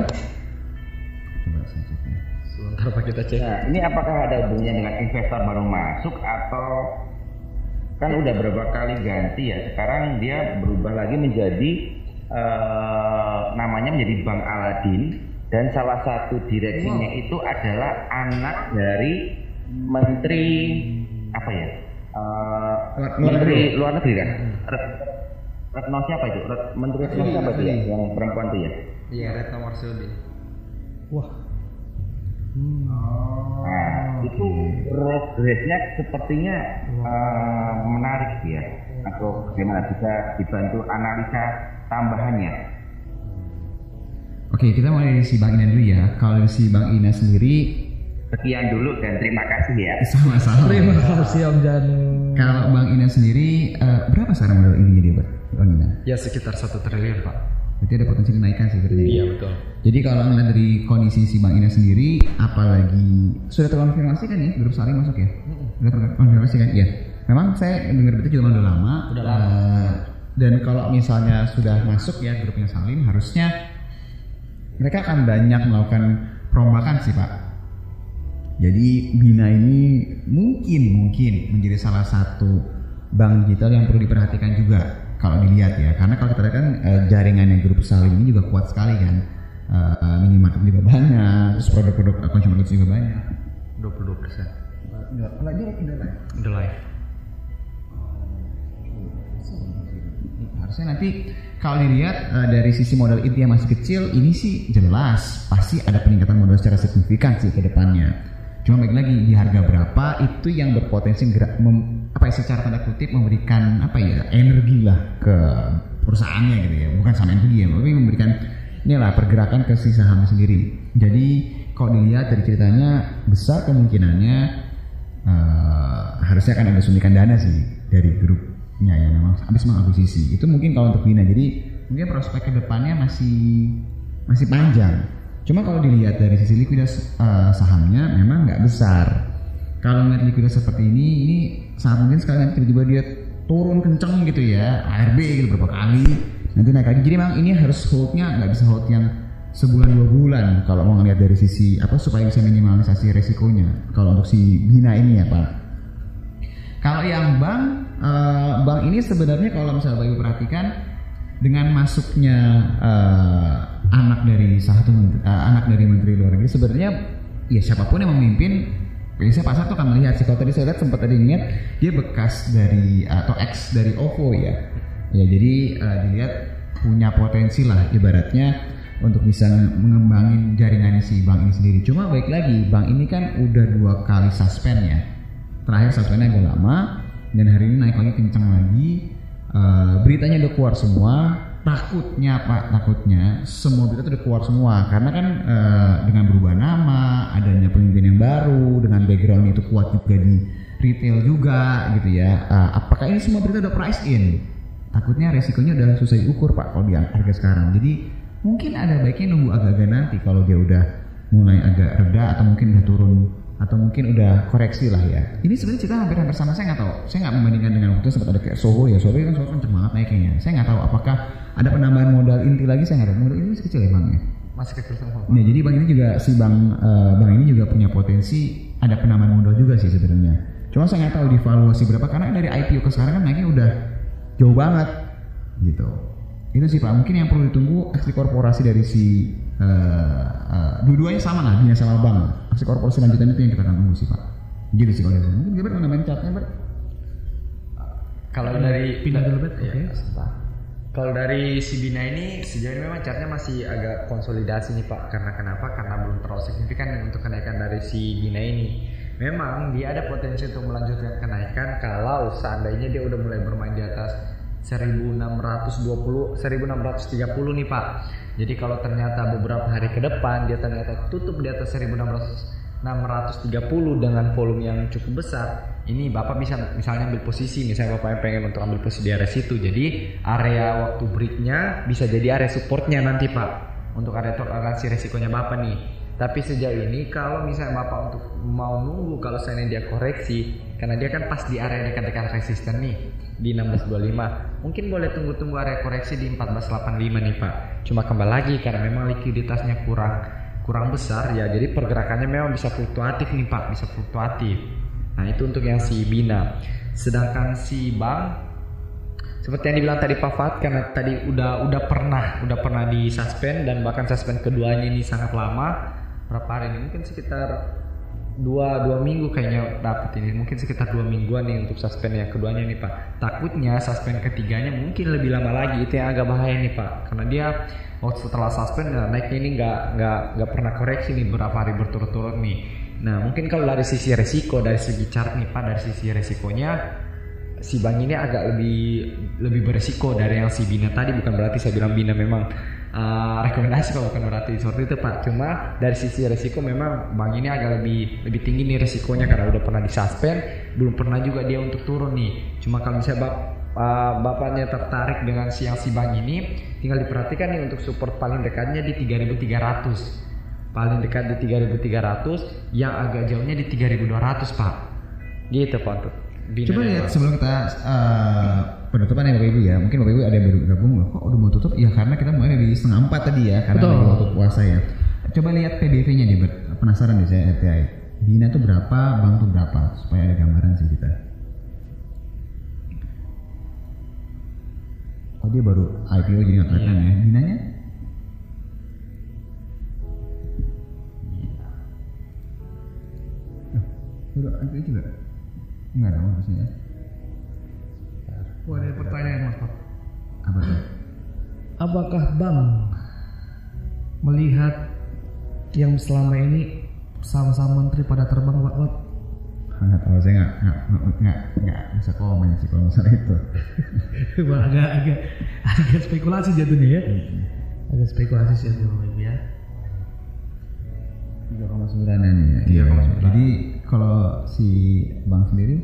Coba saya cek ya. Sebentar Pak kita cek. Nah, ini apakah ada hubungannya dengan investor baru masuk atau kan udah berapa kali ganti ya? Sekarang dia berubah lagi menjadi eh, namanya menjadi Bank Aladin dan salah satu direksinya itu adalah anak dari Menteri apa ya? Luar- luar Menteri negeri. luar negeri kan? Ret- Retno siapa itu? Ret- Menteri Retno siapa itu ya? Yang perempuan tuh ya? Iya, Retno Marsudi. Wah. Nah, itu progresnya sepertinya eh, menarik ya. Atau bagaimana bisa dibantu analisa tambahannya? Oke, kita mulai dari si Bang Ina dulu ya. Kalau dari si Bang Ina sendiri Sekian dulu dan terima kasih ya. sama-sama. Terima kasih Om Janu. Kalau Bang Ina sendiri eh, berapa sekarang modal ininya dia, Bang? Bang Ina? Ya sekitar satu triliun Pak. Berarti ada potensi kenaikan sih berarti. Iya betul. Jadi kalau ngeliat dari kondisi si Bang Ina sendiri, apalagi sudah terkonfirmasi kan ya grup saling masuk ya? Sudah terkonfirmasi kan? Iya. Memang saya dengar berita juga udah lama. Udah lama. Eh, dan kalau misalnya sudah masuk ya grupnya Salim, harusnya mereka akan banyak melakukan perombakan sih Pak. Jadi Bina ini mungkin mungkin menjadi salah satu bank digital yang perlu diperhatikan juga kalau dilihat ya. Karena kalau kita lihat kan eh, jaringannya grup Salim ini juga kuat sekali kan. Eh, minimarket juga banyak, terus produk-produk consumer goods juga banyak. 22 persen. Kalau dia tidak lah. The life. Harusnya nanti kalau dilihat eh, dari sisi modal inti yang masih kecil, ini sih jelas pasti ada peningkatan modal secara signifikan sih ke depannya. Cuma baik lagi di harga berapa itu yang berpotensi gerak mem- apa ya secara tanda kutip memberikan apa ya energi lah ke perusahaannya gitu ya, bukan sama energi ya, tapi memberikan inilah pergerakan ke si sahamnya sendiri. Jadi kalau dilihat dari ceritanya besar kemungkinannya eh, harusnya akan ada suntikan dana sih dari grupnya yang memang habis mengakuisisi. Itu mungkin kalau untuk Bina. Jadi mungkin prospek ke depannya masih masih panjang. Cuma kalau dilihat dari sisi likuiditas eh, sahamnya memang nggak besar. Kalau ngeliat likuiditas seperti ini, ini sangat mungkin sekali nanti tiba-tiba dia turun kenceng gitu ya, ARB gitu berapa kali, nanti naik lagi. Jadi memang ini harus holdnya nggak bisa hold yang sebulan dua bulan kalau mau ngeliat dari sisi apa supaya bisa minimalisasi resikonya. Kalau untuk si Bina ini ya Pak. Kalau yang bank, eh, bank ini sebenarnya kalau misalnya bagi perhatikan dengan masuknya eh, anak dari satu menteri- eh, anak dari menteri luar negeri sebenarnya ya siapa pun yang memimpin biasanya pasar tuh akan melihat sih. Kalau tadi saya lihat sempat tadi ingat dia bekas dari atau ex dari OVO ya. Ya jadi eh, dilihat punya potensi lah ibaratnya untuk bisa mengembangin jaringannya si bank ini sendiri. Cuma baik lagi bank ini kan udah dua kali suspend ya terakhir suspendnya agak lama dan hari ini naik lagi kencang lagi. Eh, beritanya udah keluar semua. Takutnya pak, takutnya semua berita udah keluar semua karena kan eh, dengan berubah nama, adanya pemimpin yang baru, dengan background itu kuat juga di retail juga gitu ya. Eh, apakah ini semua berita udah price in? Takutnya resikonya udah susah diukur pak kalau di harga sekarang. Jadi mungkin ada baiknya nunggu agak-agak nanti kalau dia udah mulai agak reda atau mungkin udah turun atau mungkin udah koreksi lah ya. Ini sebenarnya cerita hampir-hampir sama saya nggak tahu. Saya nggak membandingkan dengan waktu sempat ada kayak Soho ya. Soho kan Soho kenceng banget naiknya. Saya nggak tahu apakah ada penambahan modal inti lagi saya nggak tahu. Modal ini masih kecil ya bang ya. Masih kecil sama. Nah, jadi bang ini juga si bang eh, bang ini juga punya potensi ada penambahan modal juga sih sebenarnya. Cuma saya nggak tahu di valuasi berapa karena dari IPO ke sekarang kan naiknya udah jauh banget gitu. Itu sih pak. Mungkin yang perlu ditunggu aksi korporasi dari si eh, eh, dua-duanya sama lah, dia sama bang. Aksi korporasi lanjutan itu yang kita akan tunggu sih pak. Gitu sih kalau saya. Mungkin Gilbert mau nambahin chartnya Bert? Kalau dari pindah dulu, Bet. Oke. sebentar. Kalau dari si Bina ini sejauh ini memang chartnya masih agak konsolidasi nih Pak. Karena kenapa? Karena belum terlalu signifikan untuk kenaikan dari si Bina ini. Memang dia ada potensi untuk melanjutkan kenaikan kalau seandainya dia udah mulai bermain di atas 1620 1630 nih Pak. Jadi kalau ternyata beberapa hari ke depan dia ternyata tutup di atas 1600 630 dengan volume yang cukup besar ini bapak bisa misalnya ambil posisi misalnya bapak pengen untuk ambil posisi di area situ. Jadi area waktu breaknya bisa jadi area supportnya nanti pak untuk area toleransi resikonya bapak nih. Tapi sejauh ini kalau misalnya bapak untuk mau nunggu kalau seandainya dia koreksi karena dia kan pas di area dekat-dekat resisten nih di 1625 mungkin boleh tunggu-tunggu area koreksi di 1485 nih pak. Cuma kembali lagi karena memang likuiditasnya kurang kurang besar ya. Jadi pergerakannya memang bisa fluktuatif nih pak. Bisa fluktuatif. Nah itu untuk yang si Bina. Sedangkan si Bang seperti yang dibilang tadi Pak Fat karena tadi udah udah pernah udah pernah di suspend dan bahkan suspend keduanya ini sangat lama berapa hari ini? Mungkin sekitar dua dua minggu kayaknya dapat ini. Mungkin sekitar dua mingguan nih untuk suspend yang keduanya nih pak. Takutnya suspend ketiganya mungkin lebih lama lagi. Itu yang agak bahaya nih pak. Karena dia waktu setelah suspend nah, naiknya ini nggak nggak nggak pernah koreksi nih berapa hari berturut-turut nih. Nah mungkin kalau dari sisi resiko dari segi chart nih pak dari sisi resikonya si bank ini agak lebih lebih beresiko dari yang si Bina tadi. Bukan berarti saya bilang Bina memang uh, rekomendasi kok bukan berarti seperti itu Pak. Cuma dari sisi resiko memang bank ini agak lebih lebih tinggi nih resikonya karena udah pernah disuspend. Belum pernah juga dia untuk turun nih. Cuma kalau misalnya bap, uh, bapaknya tertarik dengan si yang si bank ini tinggal diperhatikan nih untuk support paling dekatnya di 3300 paling dekat di 3300 yang agak jauhnya di 3200 Pak. Gitu Pak untuk Bina Coba lihat sebelum kita uh, penutupan ya Bapak Ibu ya. Mungkin Bapak Ibu ada yang baru gabung loh. Kok udah mau tutup? Ya karena kita mulai dari setengah empat tadi ya. Karena Betul. lagi waktu puasa ya. Coba lihat PBV-nya nih, Bert. Penasaran deh saya RTI. Bina tuh berapa, Bang tuh berapa? Supaya ada gambaran sih kita. Oh dia baru IPO jadi nggak kelihatan ya. Binanya? Oh, baru IPO juga? Enggak dong harusnya ya. Wah, ada pertanyaan Mas Pak. Apa? Apakah Bang melihat yang selama ini sama-sama menteri pada terbang Pak Pak? nggak tahu saya nggak nggak nggak- nggak bisa komen sih kalau masalah itu (laughs) Wah, agak agak agak spekulasi jatuhnya ya. Agak spekulasi sih jatuhnya ya. tiga koma sembilanan ya iya jadi kalau si bang sendiri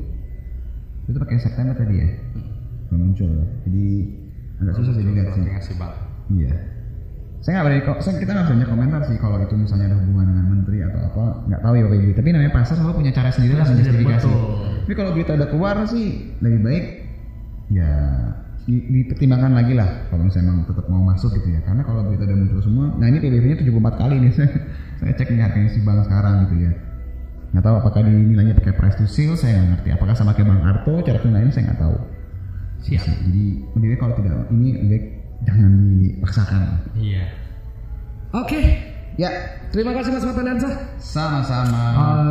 itu pakai September tadi ya belum muncul. Jadi agak susah sih dilihat sih. Iya. Saya nggak berani kok saya kita nggak punya komentar sih kalau itu misalnya ada hubungan dengan menteri atau apa. Nggak tahu ya bapak ibu. Tapi namanya pasar selalu punya cara sendiri lah menjustifikasi. tapi kalau berita udah keluar sih lebih baik ya di- dipertimbangkan lagi lah. Kalau misalnya memang tetap mau masuk gitu ya. Karena kalau berita udah muncul semua nah ini PBB nya 74 kali nih. (laughs) Saya saya cek nih harganya si bang sekarang gitu ya. Nggak tahu apakah dinilainya pakai price to sale saya nggak ngerti. Apakah sama kayak bang Arto cara penilaiannya saya nggak tahu Siap. jadi lebih baik kalau tidak ini lebih baik jangan dipaksakan Iya. Oke, ya terima kasih Mas Mata Dansa. sama-sama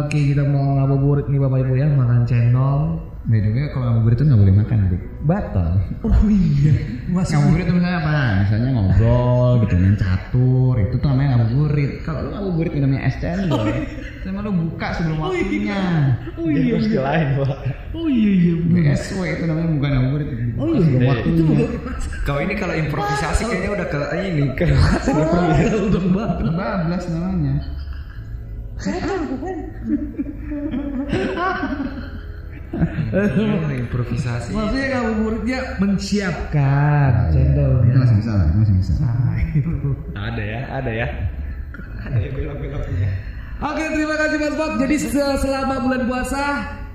Oke, kita mau ngabuburit nih Bapak Ibu ya, makan cendol. By the way kalau ngabuburit itu nggak boleh makan adik batal (laughs) Oh iya, Mas ngabuburit itu misalnya apa misalnya ngobrol gitu main catur itu tuh namanya ngabuburit kalau lu ngabuburit minumnya es cendol sama lu buka sebelum waktunya Oh iya. Terus iya. lain pak. Oh iya iya. BSW itu namanya bukan ngabuburit Oh iya. sebelum Itu waktunya bukan Kau ini kalau improvisasi kayaknya udah ke ini ke udah banget. bablas namanya Setan bukan? (laughs) Oh, improvisasi. Maksudnya ngabuburitnya mensiapkan cendol. itu masih bisa lah masih bisa Nah, itu. Ada ya, ada ya. Ada ya belok-beloknya. Oke terima kasih Mas Bob Jadi se- selama bulan puasa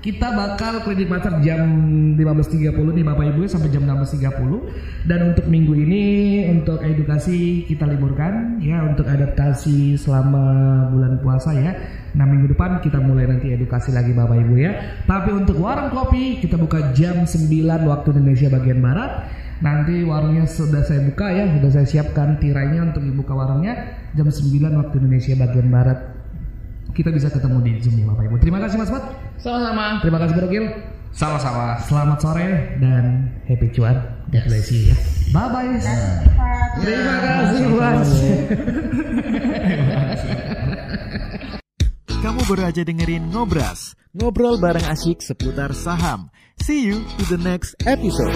kita bakal klinik masak jam 15.30 nih Bapak Ibu sampai jam 16.30 dan untuk minggu ini untuk edukasi kita liburkan ya untuk adaptasi selama bulan puasa ya. Nah minggu depan kita mulai nanti edukasi lagi Bapak Ibu ya. Tapi untuk warung kopi kita buka jam 9 waktu Indonesia bagian Barat. Nanti warungnya sudah saya buka ya, sudah saya siapkan tirainya untuk dibuka warungnya jam 9 waktu Indonesia bagian barat. Kita bisa ketemu di Zoom ya Bapak Ibu. Terima kasih Mas Mat. sama-sama Terima kasih Bro Gil. Sama-sama. Selamat sore dan happy cuan. God bless you ya. Bye bye. Terima kasih Mas. Kamu baru aja dengerin Ngobras, ngobrol bareng asyik seputar saham. See you to the next episode.